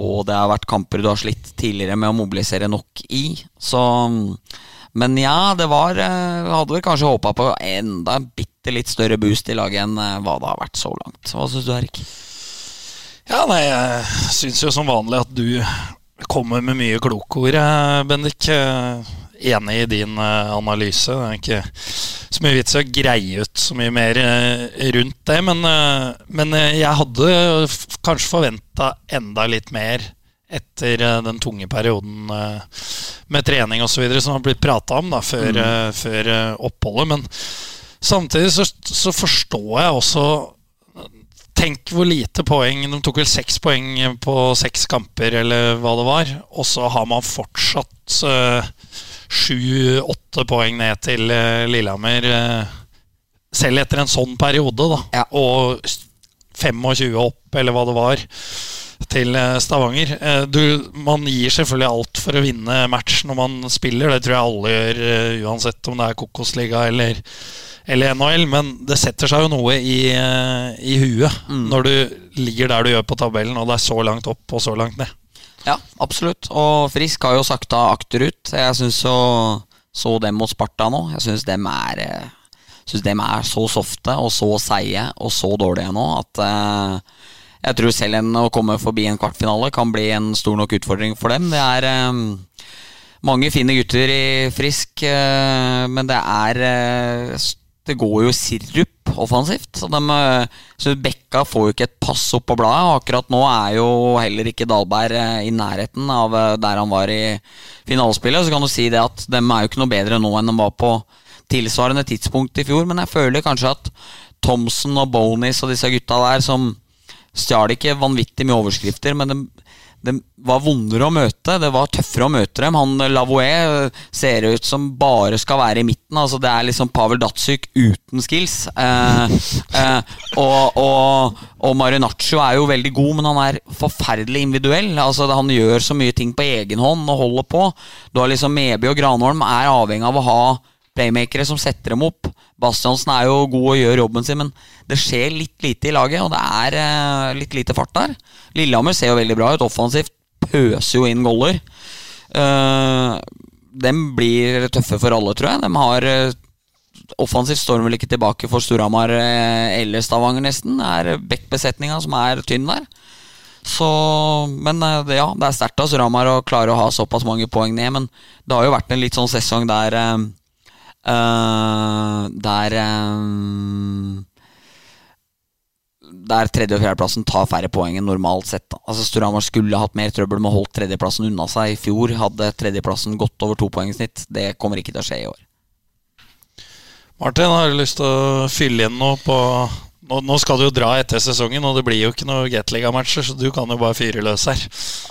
og det har vært kamper du har slitt tidligere med å mobilisere nok i. Så Men ja, det var Vi Hadde vel kanskje håpa på enda en bitte litt større boost i laget enn eh, hva det har vært så langt. Hva syns du, Erik? Ja, nei, jeg syns jo som vanlig at du kommer med mye klokord, eh, Bendik enig i din uh, analyse. Det er ikke så mye vits i å greie ut så mye mer rundt det. Men, men jeg hadde kanskje forventa enda litt mer etter den tunge perioden med trening osv. som har blitt prata om da, før, mm. før oppholdet. Men samtidig så, så forstår jeg også Tenk hvor lite poeng De tok vel seks poeng på seks kamper, eller hva det var. Og så har man fortsatt uh, sju-åtte poeng ned til uh, Lillehammer. Uh, selv etter en sånn periode, da. Ja. Og 25 opp, eller hva det var, til Stavanger. Du, man gir selvfølgelig alt for å vinne match når man spiller. Det tror jeg alle gjør, uansett om det er Kokosliga eller, eller NHL. Men det setter seg jo noe i, i huet mm. når du ligger der du gjør på tabellen, og det er så langt opp og så langt ned. Ja, absolutt. Og Frisk har jo sakta akterut. Jeg syns så, så dem mot Sparta nå. Jeg syns dem er eh, Synes dem er så softe og så seige og så dårlige nå at uh, jeg tror selv en å komme forbi en kvartfinale kan bli en stor nok utfordring for dem. Det er um, mange fine gutter i Frisk, men det er Det går jo sirup offensivt. Så, de, eh, så Bekka får jo ikke et pass opp på bladet. Og akkurat nå er jo heller ikke Dahlberg eh, i nærheten av eh, der han var i finalespillet. Så kan du si det at de er jo ikke noe bedre nå enn de var på tilsvarende tidspunkt i fjor. Men jeg føler kanskje at Thomsen og Bonis og disse gutta der som stjal ikke vanvittig mye overskrifter, men de det var vondere å møte. Det var tøffere å møte dem. Han Lavoie ser ut som bare skal være i midten. Altså Det er liksom Pavel Datsyk uten skills. Eh, eh, og, og, og Marinaccio er jo veldig god, men han er forferdelig individuell. Altså Han gjør så mye ting på egen hånd og holder på. Du har liksom Meby og Granholm er avhengig av å ha playmakere som setter dem opp. Bastiansen er jo god og gjør jobben sin, men det skjer litt lite i laget, og det er uh, litt lite fart der. Lillehammer ser jo veldig bra ut. Offensivt pøser jo inn goller. Uh, dem blir tøffe for alle, tror jeg. De har uh, Offensivt står de vel ikke tilbake for Storhamar eller Stavanger, nesten. Det er backbesetninga som er tynn der. Så, men ja, det er sterkt av Storhamar å klare å ha såpass mange poeng ned. Men det har jo vært en litt sånn sesong der Uh, der um, Der tredje- og fjerdeplassen tar færre poeng enn normalt sett. Altså Storhamar skulle hatt mer trøbbel med å holde tredjeplassen unna seg. I fjor hadde tredjeplassen gått over to poeng i snitt. Det kommer ikke til å skje i år. Martin, har du lyst til å fylle inn noe på nå, nå, skal du jo dra etter sesongen, og det blir jo ikke noe Gateliga-matcher, så du kan jo bare fyre løs her.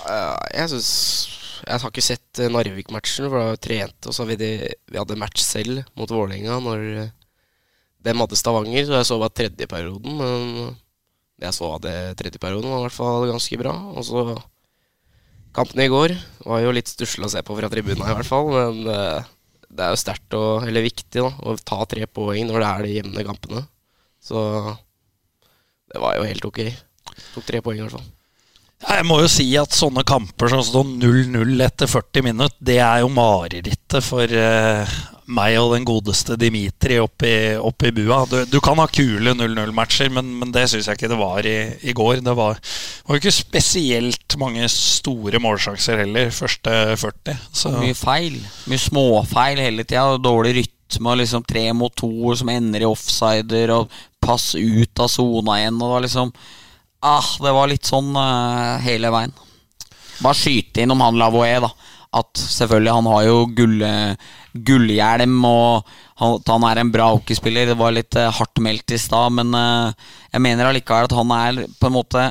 Uh, jeg synes jeg har ikke sett eh, Narvik-matchen, for da trente og så vi, vi hadde match selv mot Vålerenga når eh, de hadde Stavanger, så jeg så bare tredje perioden. Men det jeg så av det tredjeperioden, var i hvert fall ganske bra. Og så Kampene i går var jo litt stusslig å se på fra tribunen, i hvert fall. Men det er jo sterkt og eller viktig da, å ta tre poeng når det er de jevne kampene. Så det var jo helt ok. Tok tre poeng i hvert fall. Jeg må jo si at sånne kamper som står 0-0 etter 40 minutter, det er jo marerittet for uh, meg og den godeste Dimitri oppi, oppi bua. Du, du kan ha kule 0-0-matcher, men, men, det syns jeg ikke det var i, i går. Det var, jo ikke spesielt mange store målsjanser heller, første 40. Så. Mye feil. Mye småfeil hele tida. Dårlig rytme og liksom tre mot to som ender i offsider, og pass ut av sona igjen. Og det var liksom Ah, det var litt sånn uh, hele veien. Bare skyte inn om han Lavoie, da. At selvfølgelig, han har jo gull, gullhjelm, og han, han er en bra hockeyspiller. Det var litt uh, hardt meldt i stad, men uh, jeg mener allikevel at han er på en måte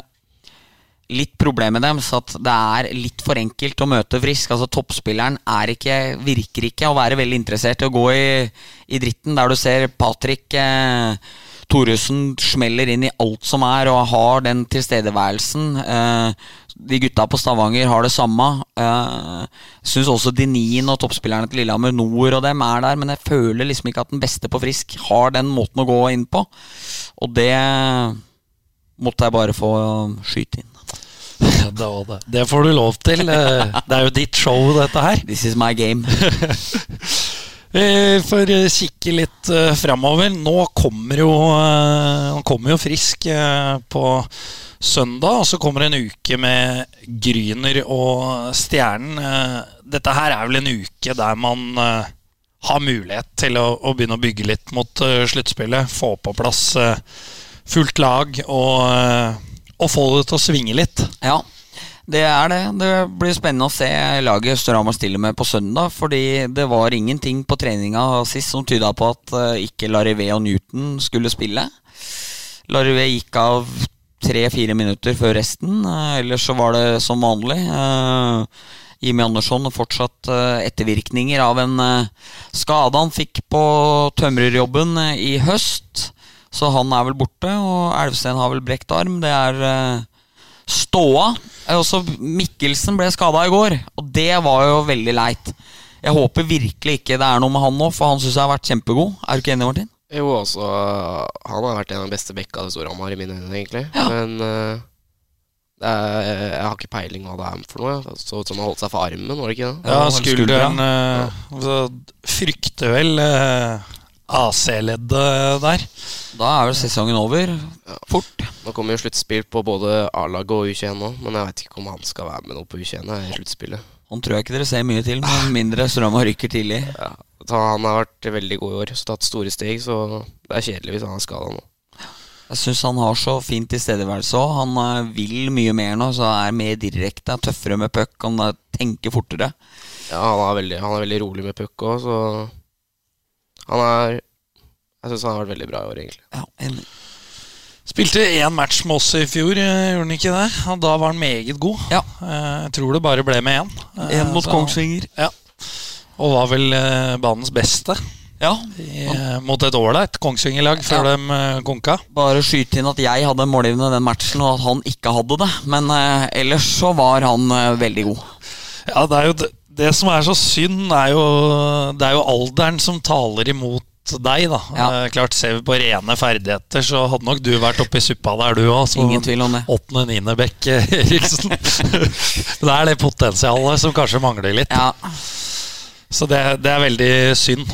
litt problemet deres at det er litt for enkelt å møte Frisk. Altså Toppspilleren er ikke, virker ikke å være veldig interessert i å gå i, i dritten, der du ser Patrick eh, Thoresen smeller inn i alt som er, og har den tilstedeværelsen. Eh, de gutta på Stavanger har det samme. Jeg eh, syns også Denin og toppspillerne til Lillehammer Nord og dem er der, men jeg føler liksom ikke at den beste på Frisk har den måten å gå inn på. Og det måtte jeg bare få skyte inn. Det, det. det får du lov til. Eh, det er jo ditt show, dette her. This is my game. Vi får kikke litt uh, framover. Nå kommer jo, uh, kommer jo Frisk uh, på søndag, og så kommer en uke med Gryner og Stjernen. Uh, dette her er vel en uke der man har mulighet til å, å, begynne å bygge litt mot sluttspillet. Få på plass fullt lag og, og få det til å svinge litt. Ja, det er det. Det blir spennende å se laget Storhamar stiller med på søndag. Fordi det var ingenting på treninga sist som tyda på at uh, ikke Larivé og Newton skulle spille. Larivé gikk av tre-fire minutter før resten. Uh, ellers så var det som vanlig. Uh, Jimmy Andersson fortsatt ettervirkninger av en skade han fikk på tømrerjobben i høst. Så han er vel borte, og Elvsten har vel brekt arm. Det er ståa. Også Mikkelsen ble skada i går, og det var jo veldig leit. Jeg håper virkelig ikke det er noe med han nå, for han syns jeg har vært kjempegod. Er du ikke enig, Martin? Jo, altså Han har vært en av de beste bekka det store han har i mine øyne, egentlig. Ja. Men uh, er, jeg har ikke peiling hva det er for noe. Så ut som han holdt seg for armen, var det ikke det? Ja, skulderen uh, ja. frykter vel uh, AC-leddet der. Da er vel sesongen over fort. Nå kommer jo sluttspill på både A-laget og U21 nå, men jeg vet ikke om han skal være med nå på U21 i sluttspillet. Han tror jeg ikke dere ser mye til, med mindre Strømma rykker tidlig. Ja, Han har vært veldig god i år, så tatt store steg, så det er kjedelig hvis han er skada nå. Jeg syns han har så fin tilstedeværelse òg. Han uh, vil mye mer nå, så er mer direkte, tøffere med puck, han uh, tenker fortere. Ja, han er veldig, han er veldig rolig med puck òg, så han er Jeg syns han har vært veldig bra i år, egentlig. Ja, enig. Spilte én match med oss i fjor, eh, gjorde han ikke det? Og da var han meget god. Ja. Eh, jeg tror det bare ble med én. Én eh, mot så, Kongsvinger. Ja. Og var vel banens beste. Ja. I, mot et ålreit Kongsvinger-lag før ja. de konka. Bare skyte inn at jeg hadde målgivende den matchen, og at han ikke hadde det. Men eh, ellers så var han eh, veldig god. Ja, det er jo det, som er så synd, er jo, det er jo alderen som taler imot deg, da. Ja. Eh, klart Ser vi på rene ferdigheter, så hadde nok du vært oppi suppa der, du òg. Ingen tvil om det. Åttende-niende bekk, eh, Eriksen. det er det potensialet som kanskje mangler litt. Ja. Så det, det, er veldig synd.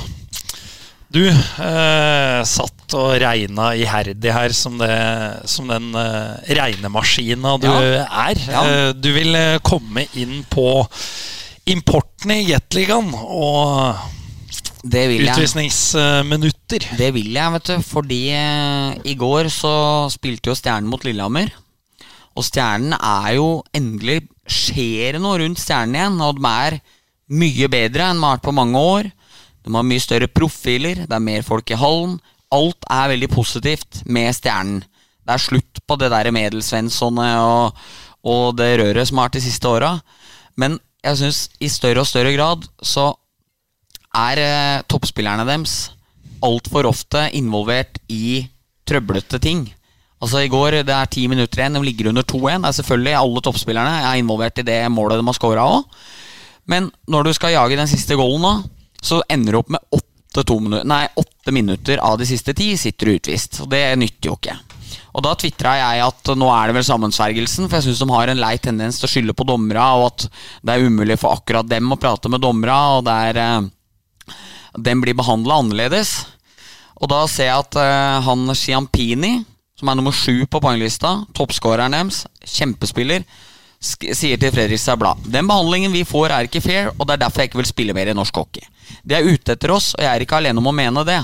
Du eh, satt og regna iherdig her som, det, som den eh, regnemaskina du ja. er. Eh, du vil eh, komme inn på importen i Jetligaen og utvisningsminutter. Det vil jeg, vet du. Fordi eh, i går så spilte jo Stjernen mot Lillehammer. Og Stjernen er jo endelig Skjer det noe rundt Stjernen igjen? Og de er mye bedre enn de har vært på mange år. De har mye større profiler, det er mer folk i hallen. Alt er veldig positivt med Stjernen. Det er slutt på det der Medelsvenssone og, og det røret som har vært de siste åra. Men jeg syns i større og større grad så er eh, toppspillerne deres altfor ofte involvert i trøblete ting. Altså I går det er ti minutter igjen, de ligger under 2-1. Det er selvfølgelig Alle toppspillerne er involvert i det målet de har scora òg. Men når du skal jage den siste goalen, nå, så ender du opp med åtte, minutter, minutter av de siste ti sitter du utvist. Og det nytter jo ikke. Og da tvitra jeg at nå er det vel sammensvergelsen, for jeg syns de har en lei tendens til å skylde på dommera, og at det er umulig for akkurat dem å prate med dommera, og det er eh, Den blir behandla annerledes. Og da ser jeg at eh, han Chiampini, som er nummer sju på poenglista, toppskåreren deres, kjempespiller, sier til Fredrikstad Blad Den behandlingen vi får, er ikke fair, og det er derfor jeg ikke vil spille mer i norsk hockey. De er ute etter oss, og jeg er ikke alene om å mene det.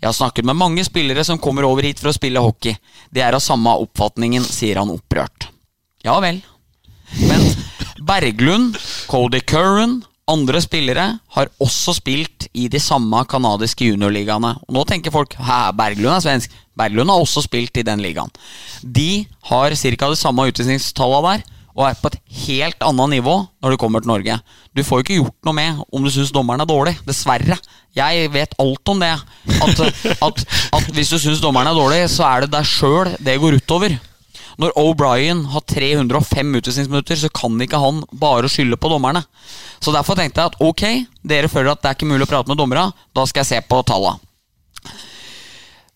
Jeg har snakket med mange spillere som kommer over hit for å spille hockey. De er av samme oppfatningen, sier han opprørt. Ja vel. Men Berglund, Cody Curran, andre spillere har også spilt i de samme canadiske juniorligaene. Nå tenker folk hæ, Berglund er svensk. Berglund har også spilt i den ligaen. De har ca. det samme utvisningstallet der, og er på et helt annet nivå når du kommer til Norge. Du får jo ikke gjort noe med om du syns dommeren er dårlig. Dessverre. Jeg vet alt om det. At, at, at hvis du syns dommeren er dårlig, så er det deg sjøl det går utover. Når O'Brien har 305 utvisningsminutter, så kan ikke han bare skylde på dommerne. Så Derfor tenkte jeg at ok, dere føler at det er ikke mulig å prate med dommerne. Da skal jeg se på tallene.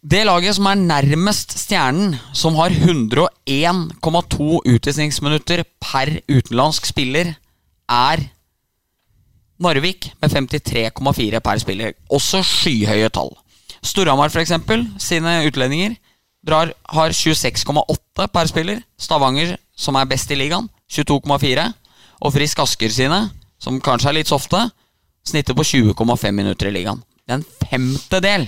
Det laget som er nærmest stjernen, som har 101,2 utvisningsminutter per utenlandsk spiller, er Narvik med 53,4 per spiller. Også skyhøye tall. Storhamar, f.eks., sine utlendinger drar, har 26,8 per spiller. Stavanger, som er best i ligaen, 22,4. Og Frisk Asker sine, som kanskje er litt softe, snitter på 20,5 minutter i ligaen. Det er en femtedel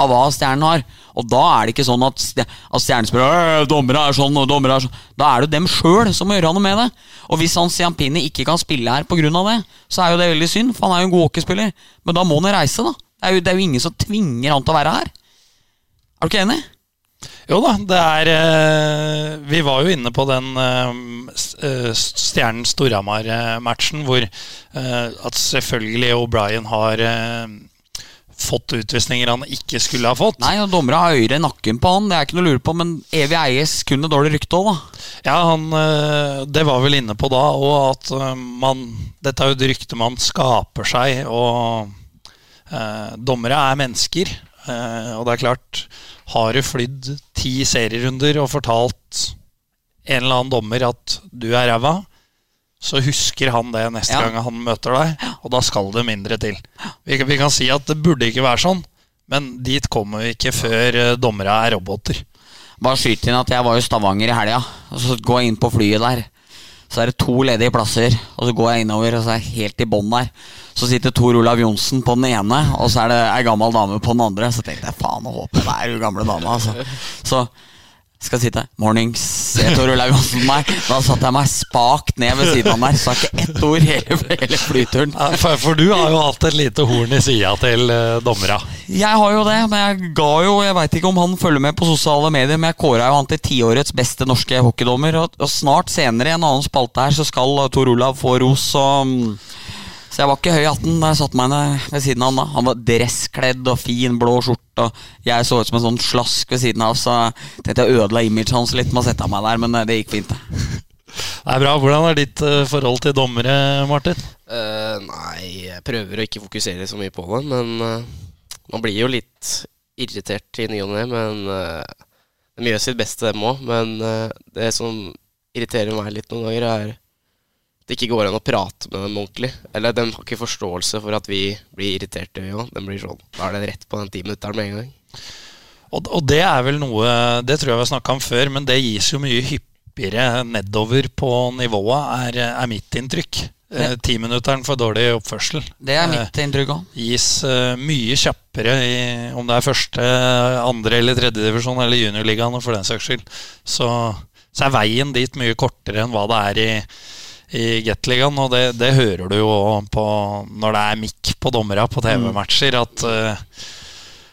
av hva Stjernen har. Og da er det ikke sånn at, at Stjernen spør dommere er sånn og dommere er sånn. Da er det dem sjøl som må gjøre noe med det. Og hvis han Siampini ikke kan spille her pga. det, så er jo det veldig synd, for han er jo en god hockeyspiller. Men da må han reise, da. Det er, jo, det er jo ingen som tvinger han til å være her. Er du ikke enig? Jo da, det er eh, Vi var jo inne på den eh, Stjernen Storhamar-matchen hvor eh, at selvfølgelig O'Brien har fått utvisninger han ikke skulle ha fått. Nei, og dommere har øyre i nakken på han, det er ikke noe å lure på, men evig eies kun et dårlig rykte òg, da. Ja, han, det var vel inne på da òg, at man Dette er jo et rykte man skaper seg, og eh, dommere er mennesker. Eh, og det er klart, har du flydd ti serierunder og fortalt en eller annen dommer at du er ræva, så husker han det neste ja. gang han møter deg, og da skal det mindre til. Vi, vi, kan si at det burde ikke være sånn, men dit kommer vi ikke før uh, dommere er roboter. Bare skyt inn at jeg var i Stavanger i helga, og så går jeg inn på flyet der. Så er det to ledige plasser, og så går jeg innover, og så er jeg helt i bånn der. Så sitter Tor Olav Johnsen på den ene, og så er det ei gammel dame på den andre. Så tenkte jeg faen, å håper det er hun gamle dama, altså. Så skal sitte Mornings, Tor Olaug Hansen meg. Da satte jeg meg spakt ned ved siden av der. Sa ikke ett ord hele, hele flyturen. For, for, du har jo hatt et lite horn i sida til uh, dommera. Jeg har jo det, men jeg ga jo Jeg veit ikke om han følger med på sosiale medier, men jeg kåra jo han til tiårets beste norske hockeydommer. Og, og, snart senere i en annen spalte her så skal Tor Olav få ros. Og, så jeg var ikke høy i hatten da jeg satte meg ned ved siden av han. da Han var dresskledd og fin blå skjorte, og jeg så ut som en sånn slask ved siden av, så jeg tenkte jeg ødela imaget hans litt med å sette meg der, men eh, det gikk fint. Det er bra. Hvordan er ditt uh, forhold til dommere, Martin? Uh, nei, jeg prøver å ikke fokusere så mye på det, men uh, man blir jo litt irritert i ny og ne. Men de gjør sitt beste, dem òg. Men det som irriterer meg litt noen ganger, er det ikke går an å prate med dem ordentlig. Eller de har ikke forståelse for at vi blir irriterte. Ja. De blir sånn, Da er det rett på den timinutteren med en gang. Og, og, det er vel noe Det tror jeg vi har snakka om før, men det gis jo mye hyppigere nedover på nivået, er, er mitt inntrykk. Eh, Timinutteren for dårlig oppførsel. Det er mitt eh, inntrykk òg. Gis uh, mye kjappere i om det er første, andre eller tredje divisjon eller juniorligaen for den saks skyld. Så, så er veien dit mye kortere enn hva det er i i Gateligaen, og det, det, hører du jo på når det er mikk på dommera på TV-matcher, at uh,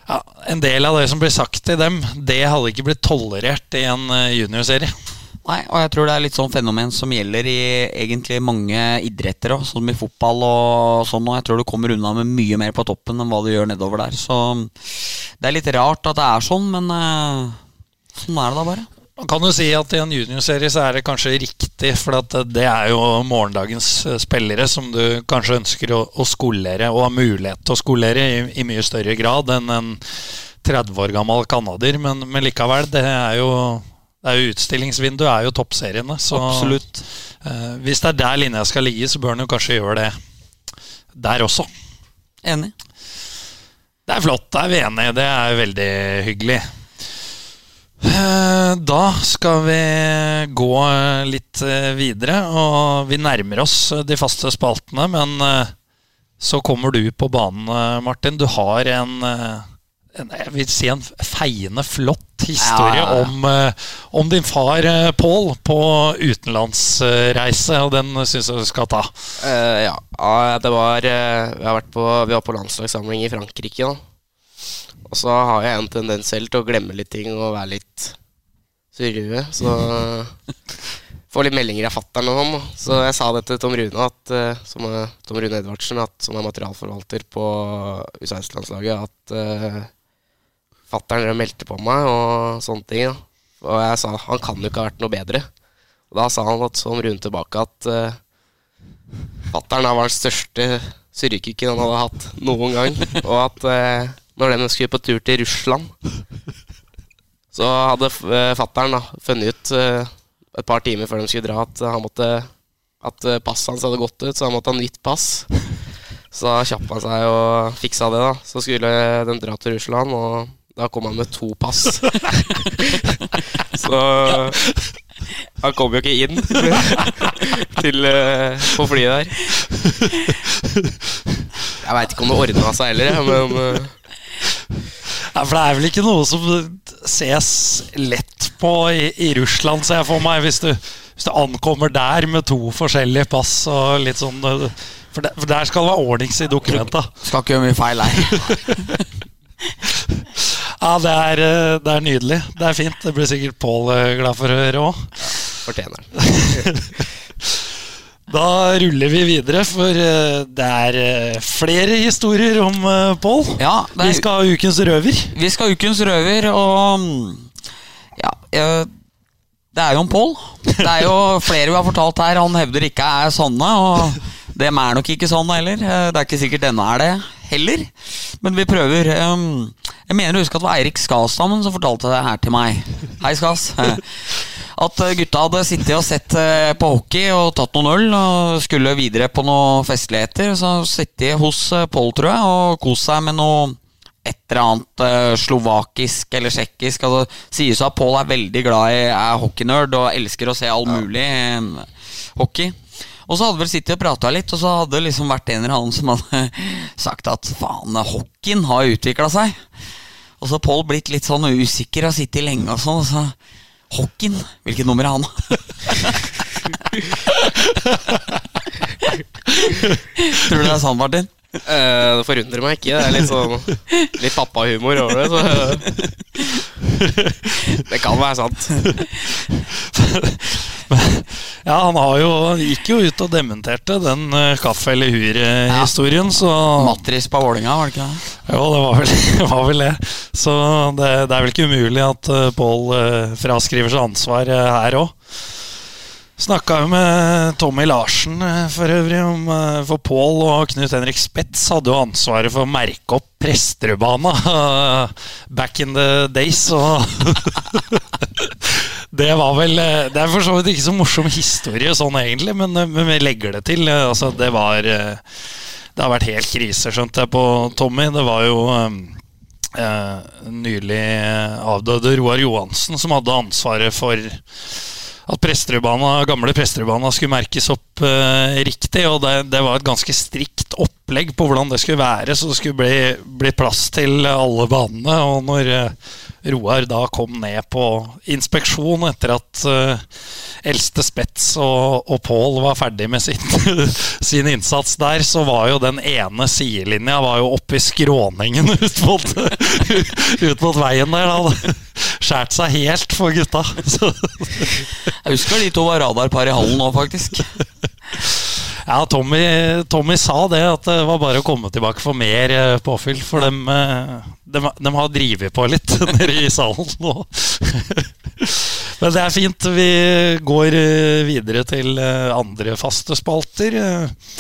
ja, en del av det som blir sagt til dem, det hadde ikke blitt tolerert i en uh, juniorserie. Nei, og jeg tror det er litt sånn fenomen som gjelder i egentlig mange idretter òg, som i fotball og sånn, og jeg tror du kommer unna med mye mer på toppen enn hva du gjør nedover der. Så det er litt rart at det er sånn, men uh, sånn er det da bare. Man kan jo si at i en juniorserie så er det kanskje riktig, for at det er jo morgendagens eh, spillere som du kanskje ønsker å, å skolere, og har mulighet til å skolere i, i mye større grad enn en 30 år gammel canadier. Men, men, likevel, det er jo, det er jo utstillingsvinduet er jo toppseriene. Så Absolutt. eh, hvis det er der linja skal ligge, så bør en jo kanskje gjøre det der også. Enig. Det er flott, da er vi enige. Det er veldig hyggelig. Eh, Da skal vi gå litt eh, videre, og vi nærmer oss de faste spaltene. Men eh, så kommer du på banen, eh, Martin. Du har en, eh, en jeg vil si en feiende flott historie Ja. Om, eh, om din far eh, Pål på utenlandsreise, og den syns jeg du skal ta. Uh, ja. det var eh, vi, har vært på, vi var på landslagssamling i Frankrike. da Og så har jeg en tendens selv til å glemme litt ting og være litt surrue. Så får litt meldinger av fatter'n sånn. Så jeg sa det til Tom Rune, at, eh, som er, Tom Rune Edvardsen, at, som er materialforvalter på U16-landslaget, at uh, fatter'n meldte på meg og sånne ting. da Og jeg sa han kan jo ikke ha vært noe bedre. Og da sa han at Tom Rune tilbake at uh, Fattern var den største surrekukken han hadde hatt noen gang. Og at eh, når de skulle på tur til Russland, så hadde uh, fattern funnet ut eh, et par timer før de skulle dra, at han måtte at eh, passet hans hadde gått ut, så han måtte ha nytt pass. Så da kjappa han seg og fiksa det. da Så skulle de dra til Russland, og da kom han med to pass. så han kom jo ikke inn til, eh, på flyet der. Jeg veit ikke om det ordna seg heller, men eh, Ja, for det er vel ikke noe som ses lett på i, i Russland, ser jeg for meg, hvis du, hvis du ankommer der med to forskjellige pass og litt sånn For, der, for der skal det være ordnings i dokumenta. Skal ikke gjøre mye feil nei. Ja, det er, det er nydelig. Det er fint. Det blir sikkert Pål øh, glad for å høre òg. fortjener den. Da ruller vi videre, for øh, det er øh, flere historier om øh, Pål. Ja, Vi skal ha ukens røver. vi skal ha ukens røver, og mm, Ja, det er jo om Pål. Det er jo flere vi har fortalt her han hevder ikke er sånne, og dem er nok ikke sånne heller. Eh, Det er ikke sikkert denne er det heller, men vi prøver. Um, Jeg mener å huske at det var Eirik Skastammen som fortalte det her til meg. Hei, Skas. At eh, gutta hadde sittet og sett eh, på hockey og tatt noen øl og skulle videre på noen festligheter. Så sittet hos eh, Pål, tror jeg, og kost seg med noe et eller annet slovakisk eller tsjekkisk. Altså, sies at Pål er veldig glad i er hockeynerd og elsker å se all mulig ja. hockey. Og så hadde vel sittet og prata litt, og så hadde det liksom vært en eller annen som hadde sagt at faen, hockeyen har utvikla seg. Og så har Pål blitt litt sånn usikker og sittet lenge og sånn. Og så Hockeyen? Hvilket nummer er han? Tror du det er sant, Martin? Eh, det forundrer meg ikke. Det er litt sånn Litt pappahumor over det. Så. Det kan være sant. Ja, han har jo, gikk jo ut og dementerte den uh, kaffe eller hur-historien, så Matris på Vålinga, var det ikke det? Jo, det var vel, det var vel det. Så det, det er vel ikke umulig at uh, Pål uh, fraskriver seg ansvar uh, her òg. Snakka jo med Tommy Larsen for øvrig om For Pål og Knut Henrik Spetz hadde jo ansvaret for å merke opp Presterødbana back in the days. Og det var vel uh, Det er for så vidt ikke så morsom historie sånn egentlig, men, uh, men vi legger det til. Uh, altså, det var det har vært helt krise, skjønte jeg, på Tommy. Det var jo eh, nylig avdøde Roar Johansen som hadde ansvaret for at gamle Presterødbana skulle merkes opp eh, riktig. Og det, det var et ganske strikt opplegg på hvordan det skulle være, så det skulle bli, bli plass til alle banene. Og når eh, Roar da kom ned på inspeksjon etter at eh, eldste Spets og, og Pål var ferdig med sin, sin innsats der, så var jo den ene sidelinja var jo oppe i skråningen ut mot, ut mot veien der. Da skjært seg helt for gutta. Så, Jeg husker de to var radarpar i hallen nå, faktisk. Ja, Tommy, Tommy sa det, at det var bare å komme tilbake for mer eh, påfyll. For de, de, dem, dem har drevet på litt nede i salen nå. Men det er fint. Vi går eh, videre til eh, andre faste spalter. Eh,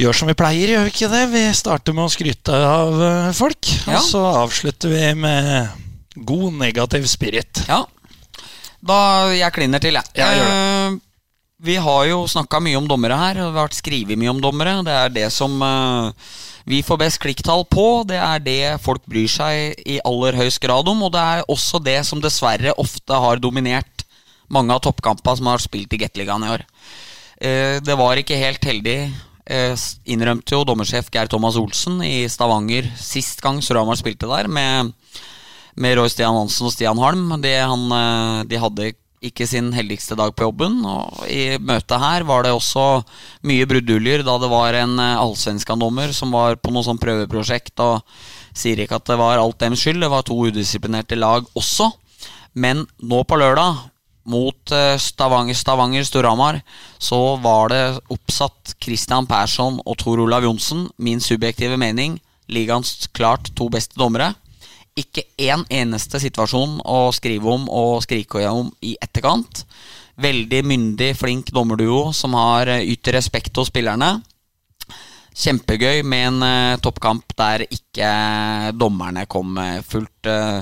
Gjør som vi pleier, gjør vi ikke det? Vi starter med å skryte av eh, folk. Ja. Og så avslutter vi med god negativ spirit. Ja. Da jeg kliner til, jeg. jeg gjør Eh, vi har jo snakka mye om dommere her, og vi har vært skrevet mye om dommere. Det er det som uh, vi får best klikktall på. Det er det folk bryr seg i aller høyest grad om, og det er også det som dessverre ofte har dominert mange av toppkampene som har spilt i Gateligaen i år. Uh, det var ikke helt heldig, uh, innrømte jo dommersjef Geir Thomas Olsen i Stavanger sist gang Storhamar spilte der, med med Roy Stian Hansen og Stian Halm. De, han, de hadde ikke sin heldigste dag på jobben. Og I møtet her var det også mye bruduljer da det var en eh, allsvenskan-dommer som var på noe sånn prøveprosjekt. Og sier ikke at det var alt deres skyld, det var to udisiplinerte lag også. Men nå på lørdag, mot eh, Stavanger, Stavanger Storhamar, så var det oppsatt Christian Persson og Tor Olav Johnsen. Min subjektive mening ligaens klart to beste dommere ikke én eneste situasjon å skrive om og skrike om i etterkant. Veldig myndig, flink dommerduo som har eh, yter respekt hos spillerne. Kjempegøy med en uh, toppkamp der ikke dommerne kom eh, fullt uh,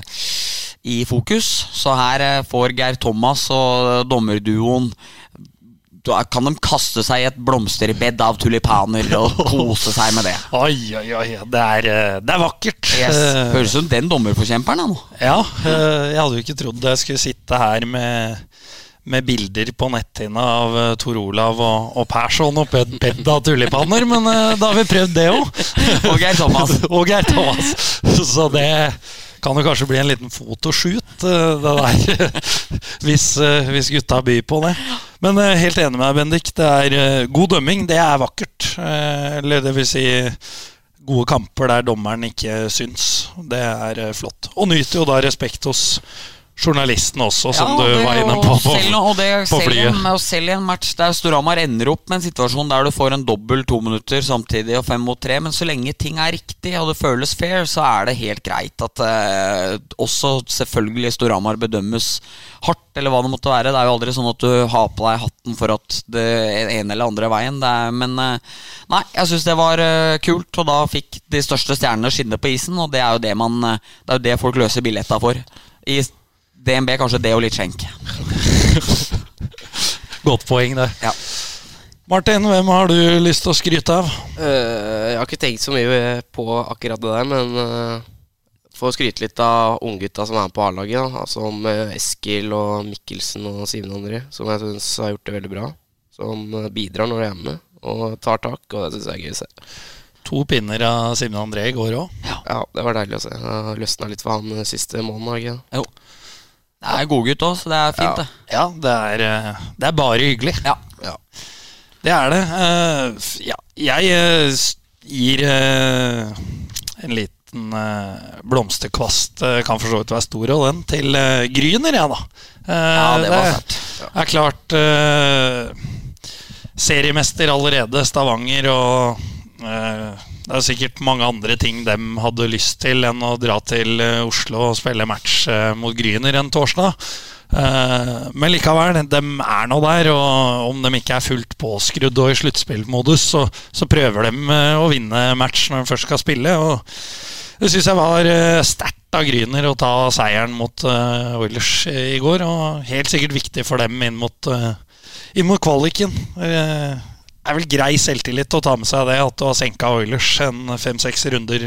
i fokus. Så her eh, får Geir Thomas og dommerduoen da kan de kaste seg i et blomsterbed av tulipaner og kose seg med det. Oi, oi, oi. Det er, eh, det er vakkert. Yes. Eh, Høres ut som den dommerforkjemperen. da, nå. Ja, eh, jeg hadde jo ikke trodd jeg skulle sitte her med, med bilder på netthinna av Tor Olav og, og Persson og ped, bed av tulipaner, men da har vi prøvd det òg. Og Geir Thomas. og Geir Thomas. Så det kan jo kanskje bli en liten fotoshoot, eh, det der. Hvis, eh, hvis gutta byr på det. Men eh, helt enig med deg, Bendik. Det er god dømming. Det er vakkert. Eller det vil si gode kamper der dommeren ikke syns. Det er flott. Og nyter jo da respekt hos journalisten også, som Ja, du det- var inne på på, selv, og det, på selv, flyet. en, og selv i en match der Storhamar ender opp med en situasjon der du får en dobbel to minutter samtidig og fem mot tre, men så lenge ting er riktig og det føles fair, så er det helt greit at eh, også selvfølgelig Storhamar bedømmes hardt, eller hva det måtte være. Det er jo aldri sånn at du har på deg hatten for at det ene eller andre veien. Er, men eh, nei, jeg syns det var eh, kult, og da fikk de største stjernene skinne på isen, og det er jo det man eh, Det er jo det folk løser billetta for. I DNB kanskje det og litt skjenk. Godt poeng, det. Ja. Martin, hvem har du lyst til å skryte av? Uh, jeg har ikke tenkt så mye på akkurat det der, men uh, får skryte litt av unggutta som er på A-laget. da. Altså Som eh, Eskil og Mikkelsen og Simen André, som jeg syns har gjort det veldig bra. Som eh, bidrar når de er hjemme og tar tak, og det syns jeg er gøy å se. To pinner av Simen André i går òg. Ja, det var deilig å se. Løsna litt for han eh, siste det ikke? Jo. Det er godgutt òg, så det er fint, Ja. det. Ja, det er, eh, det er bare hyggelig. Ja. Ja. Det er det. Uh, ja, jeg uh, gir uh, en liten blomsterkvast, kan for så vidt være stor, og den, til Gryner, jeg, da. Ja, det var det er klart Seriemester allerede, Stavanger, og det er sikkert mange andre ting de hadde lyst til enn å dra til eh, Oslo og spille match eh, mot Gryner en torsdag. Eh, men likevel, de er nå der, og om de ikke er fullt påskrudd og i sluttspillmodus, så, så prøver de å vinne match når de først skal spille. Og det syns jeg var sterkt av Gryner å ta seieren mot Oilers i går, og helt sikkert viktig for dem inn mot, inn mot kvaliken. Er vel grei selvtillit å ta med seg det, at du har senka Oilers en fem-seks runder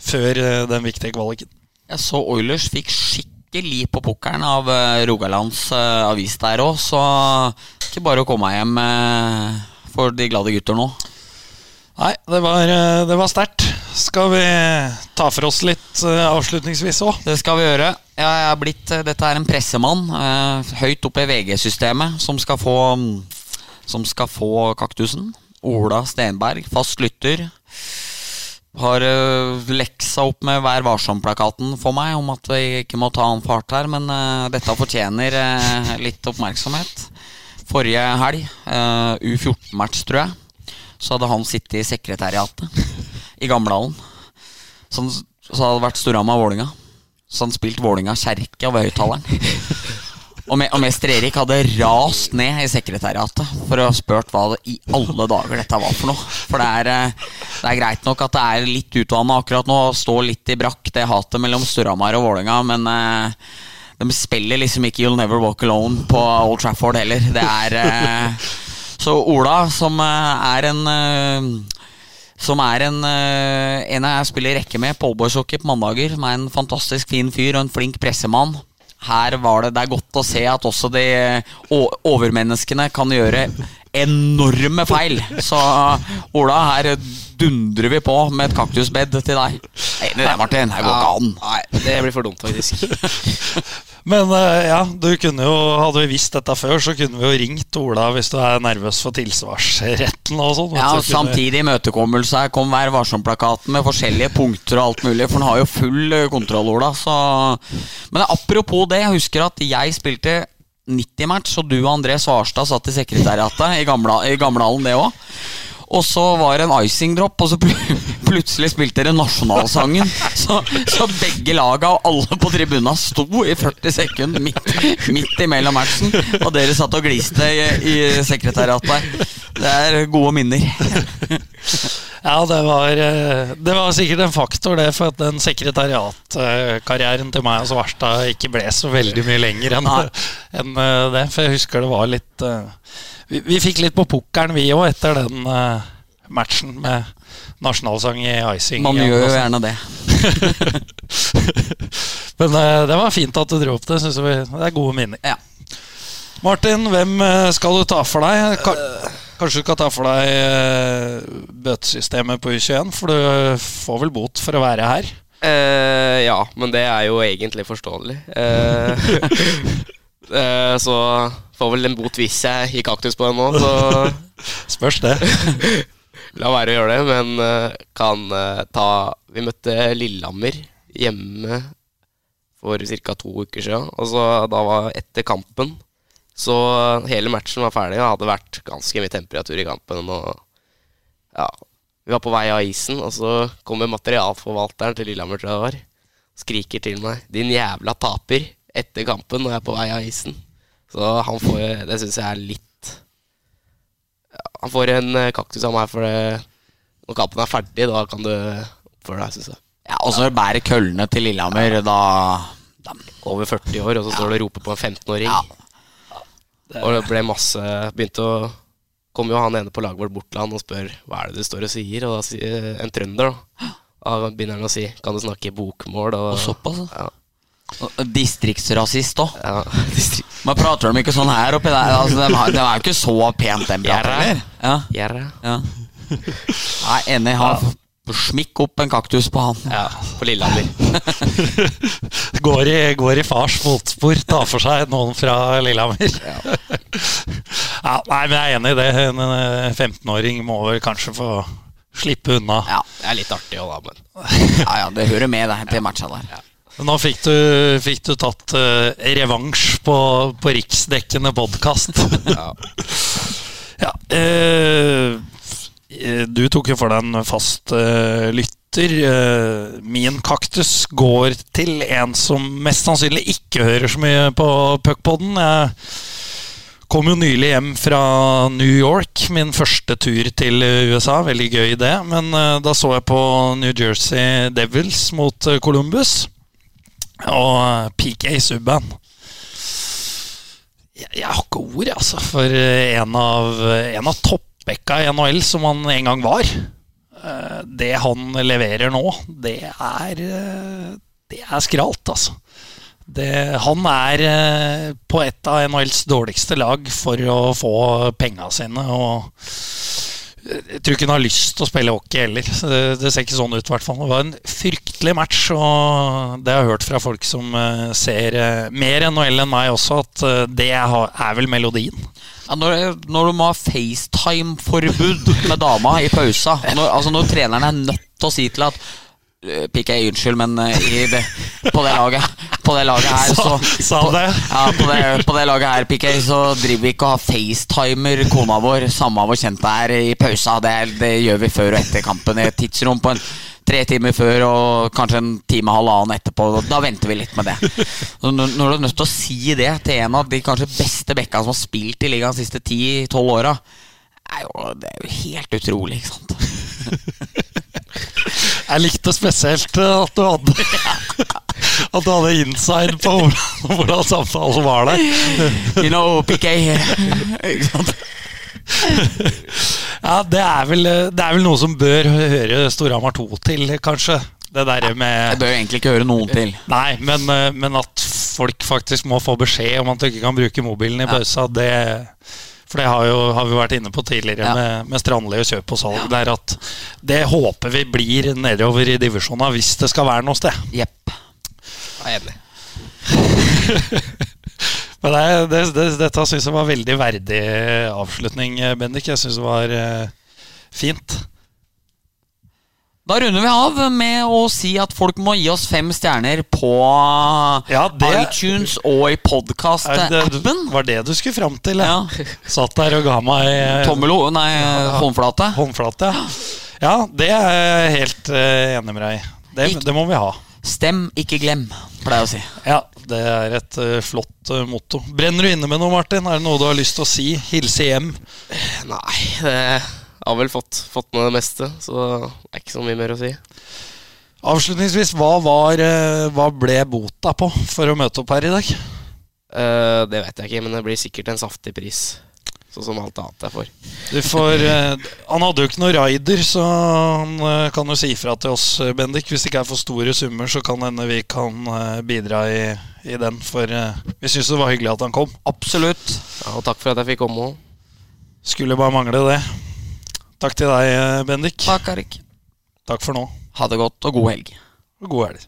før eh, den viktige kvaliken. Jeg så Oilers fikk skikkelig på pukkelen av eh, Rogalands eh, avis der òg, så ikke bare å komme hjem for de glade gutter nå. Nei, det var, det var sterkt. Skal vi ta for oss litt avslutningsvis òg? Det skal vi gjøre. Jeg er blitt, dette er en pressemann høyt oppe i VG-systemet som skal få Som skal få kaktusen. Ola Stenberg, fast lytter. Har uh, leksa opp med Vær varsom-plakaten for meg om at vi ikke må ta annen fart her, men eh, dette fortjener eh, litt oppmerksomhet. Forrige helg, eh, U14-match, tror jeg, så hadde han sittet i sekretariatet i Gamlehallen. Så, så hadde det vært Storhamar-Vålinga. Så han spilte Vålinga kjerke over høyttaleren. Og, me, og mester Erik hadde rast ned i sekretariatet for å ha spurt hva det i alle dager dette var for noe. For det er, eh, det er greit nok at det er litt utvanna akkurat nå, og står litt i brakk, det hatet mellom Storhamar og Vålerenga, men eh, de spiller liksom ikke You'll Never Walk Alone på Old Trafford heller. Det er eh, Så Ola, som er en som er en, en jeg spiller rekke med på Oldboyshockey på mandager. Som er en fantastisk fin fyr og en flink pressemann. Her var det, det er godt å se at også de overmenneskene kan gjøre enorme feil. Så Ola, her dundrer vi på med et kaktusbed til deg. Enig i det, Martin. Det går ikke an. Nei, det blir for dumt, faktisk. Men eh, ja, du kunne jo, hadde vi visst dette før, så kunne vi jo ringt Ola hvis du er nervøs for tilsvarsretten og sånn. Ja, og Samtidig imøtekommelse kom Vær varsom-plakaten med forskjellige punkter og alt mulig. For han har jo full eh, kontroll, Ola. Så. Men apropos det, jeg husker at jeg spilte 90-match, og du og André Svarstad satt i sekretariatet i gamle- i Gamlehallen, det òg. Og så var det en icing-drop, og så pl plutselig spilte dere nasjonalsangen. Så, så begge laga og alle på tribuna sto i 40 sekunder midt, midt imellom matchen. Og dere satt og gliste i, i sekretariatet. Det er gode minner. Ja, det var, eh, det var sikkert en faktor, det, for at den sekretariatkarrieren til meg og Svarstad ikke ble så veldig mye lenger enn enn, eh, det. For jeg husker det var litt eh, Vi, vi fikk litt på pukkelen, vi òg, etter den uh, matchen med nasjonalsang i icing. Man gjør jo sånn. gjerne det. Men uh, det var fint at du dro opp det. Synes vi, det er gode minner. Ja. Martin, hvem eh, skal du ta for deg? Ka kanskje du skal ta for deg bøtesystemet på U21? For du får vel bot for å være her? Uh, ja, men det er jo egentlig forståelig. Eh, eh, så får vel en bot hvis jeg gir kaktus på den nå, så Spørs det. la være å gjøre det. Men eh, kan eh, ta Vi møtte Lillehammer hjemme for ca. to uker siden. Og så da var etter kampen Så hele matchen var ferdig, og det hadde vært ganske mye temperatur i kampen. Og ja, vi var på vei av isen, og så kommer materialforvalteren til Lillehammer, tror jeg det var, skriker til meg 'din jævla taper' etter kampen når jeg er på vei av isen. Så han får Det syns jeg er litt Han får en eh, kaktus av meg for det Når kampen er ferdig, da kan du oppføre deg, syns jeg. Ja, Og så bærer køllene til Lillehammer, da, da Over 40 år, og så står du og roper på en 15-åring. Ja. Og det ble masse Begynte å Kom jo han ene på laget vårt bort til han og spør hva er det du står og sier, og da sier en trønder, da. Da begynner han å si kan du snakke bokmål, og, Og såpass, Ja. Distriktsrasist òg. ja distrikt. Man prater dem ikke sånn her oppi der? Altså, de, er jo ikke så pent, den praten heller. Ja, ja. Jeg er enig. Han Smikk opp en kaktus på han. Ja, på Lillehammer. Går i, går i fars fotspor, tar for seg noen fra Lillehammer. Ja. nei, men jeg er enig i det. En eh, 15-åring må vel kanskje få slippe unna. Ja, Det er litt artig òg, da, men ja, ja det hører med det, til matcha der. Men Nå fikk du, fikk du tatt uh, revansj på, på riksdekkende podkast. ja. ja, uh, du tok jo for deg en fast uh, lytter. Min kaktus går til en som mest sannsynlig ikke hører så mye på puckpodden. Jeg kom jo nylig hjem fra New York, min første tur til USA. Veldig gøy det. Men da så jeg på New Jersey Devils mot Columbus. Og eh, PK Subban. Jeg, har ikke ord, altså, for eh, en av, en av toppbekka i NHL som han en gang var. Eh, Det han leverer nå, det er eh, Det er skralt, altså. Det, han er eh, på et av NHLs dårligste lag for å få penga sine. Og jeg tror ikke hun har lyst til å spille hockey heller. Det, det ser ikke sånn ut, i hvert fall. Det var en fryktelig match, og det har jeg hørt fra folk som eh, ser eh, mer NHL enn meg også, at eh, det er, vel melodien. Ja, når, når du må ha FaceTime-forbud med dama i pausa når, Altså når treneren er nødt til å si til at eh, PK, unnskyld, men eh, i det, på det laget På det laget her så Sa- på, det? Ja, på det, på det laget her, PK, så driver vi ikke og har FaceTimer kona vår, samme hvor kjent det er, i pausa. Det, det gjør vi før og etter kampen i et tidsrom på en tre timer før og kanskje en time og halvannen etterpå. Da venter vi litt med det. Så når du er nødt til å si det til en av de kanskje beste bekka som har spilt i ligaen de siste 10-12 åra, det er jo helt utrolig, ikke sant? Jeg likte spesielt eh, at du hadde At du hadde inside på hvordan, hvordan samtalen var der. You know, PK. Ikke sant? Ja, det er vel, det er vel noe som bør høre Storhamar 2 til, kanskje. Det derre Jeg med bør egentlig ikke høre noen til. Nei, men, eh, men at folk faktisk må få beskjed om at du ikke kan bruke mobilen i Ja. pausa, det For det har, jo, har vi vært inne på tidligere Ja. med, med Strandli og kjøp og salg. Ja. Der at det håper vi blir nedover i divisjonene hvis det skal være noe sted. Jepp. Jeg er enig. Men det, det, det, dette syns jeg var veldig verdig avslutning, Bendik. Jeg syns det var eh, fint. Da runder vi av med å si at folk må gi oss fem stjerner på Ja, det- iTunes og i podkast-appen. Var det du skulle fram til? Ja. Satt der og ga meg eh, Tommelo, nei, håndflate. håndflate. Ja. ja, det er jeg helt eh, enig med deg i. Det, det må vi ha. Stem, ikke glem, pleier jeg å si. Ja, det er et uh, flott uh, motto. Brenner du inne med noe, Martin? Er det noe du har lyst til å si? Hilse hjem? Nei, det har vel fått, fått med det meste, så det er ikke så mye mer å si. Avslutningsvis, hva, var, eh, hva ble bota på for å møte opp her i dag? Uh, det vet jeg ikke, men det blir sikkert en saftig pris. Sånn som alt annet jeg får. Du får, uh, han hadde jo ikke noe rider, så han uh, kan jo si ifra til oss, Bendik. Hvis det ikke er for store summer, så kan hende vi kan bidra i, i den. For vi syns det var hyggelig at han kom. Absolutt. Ja, og takk for at jeg fikk komme òg. Skulle bare mangle det. Takk til deg, eh, Bendik. Takk, Arik. Takk for nå. Ha det godt og god helg. Og god helg.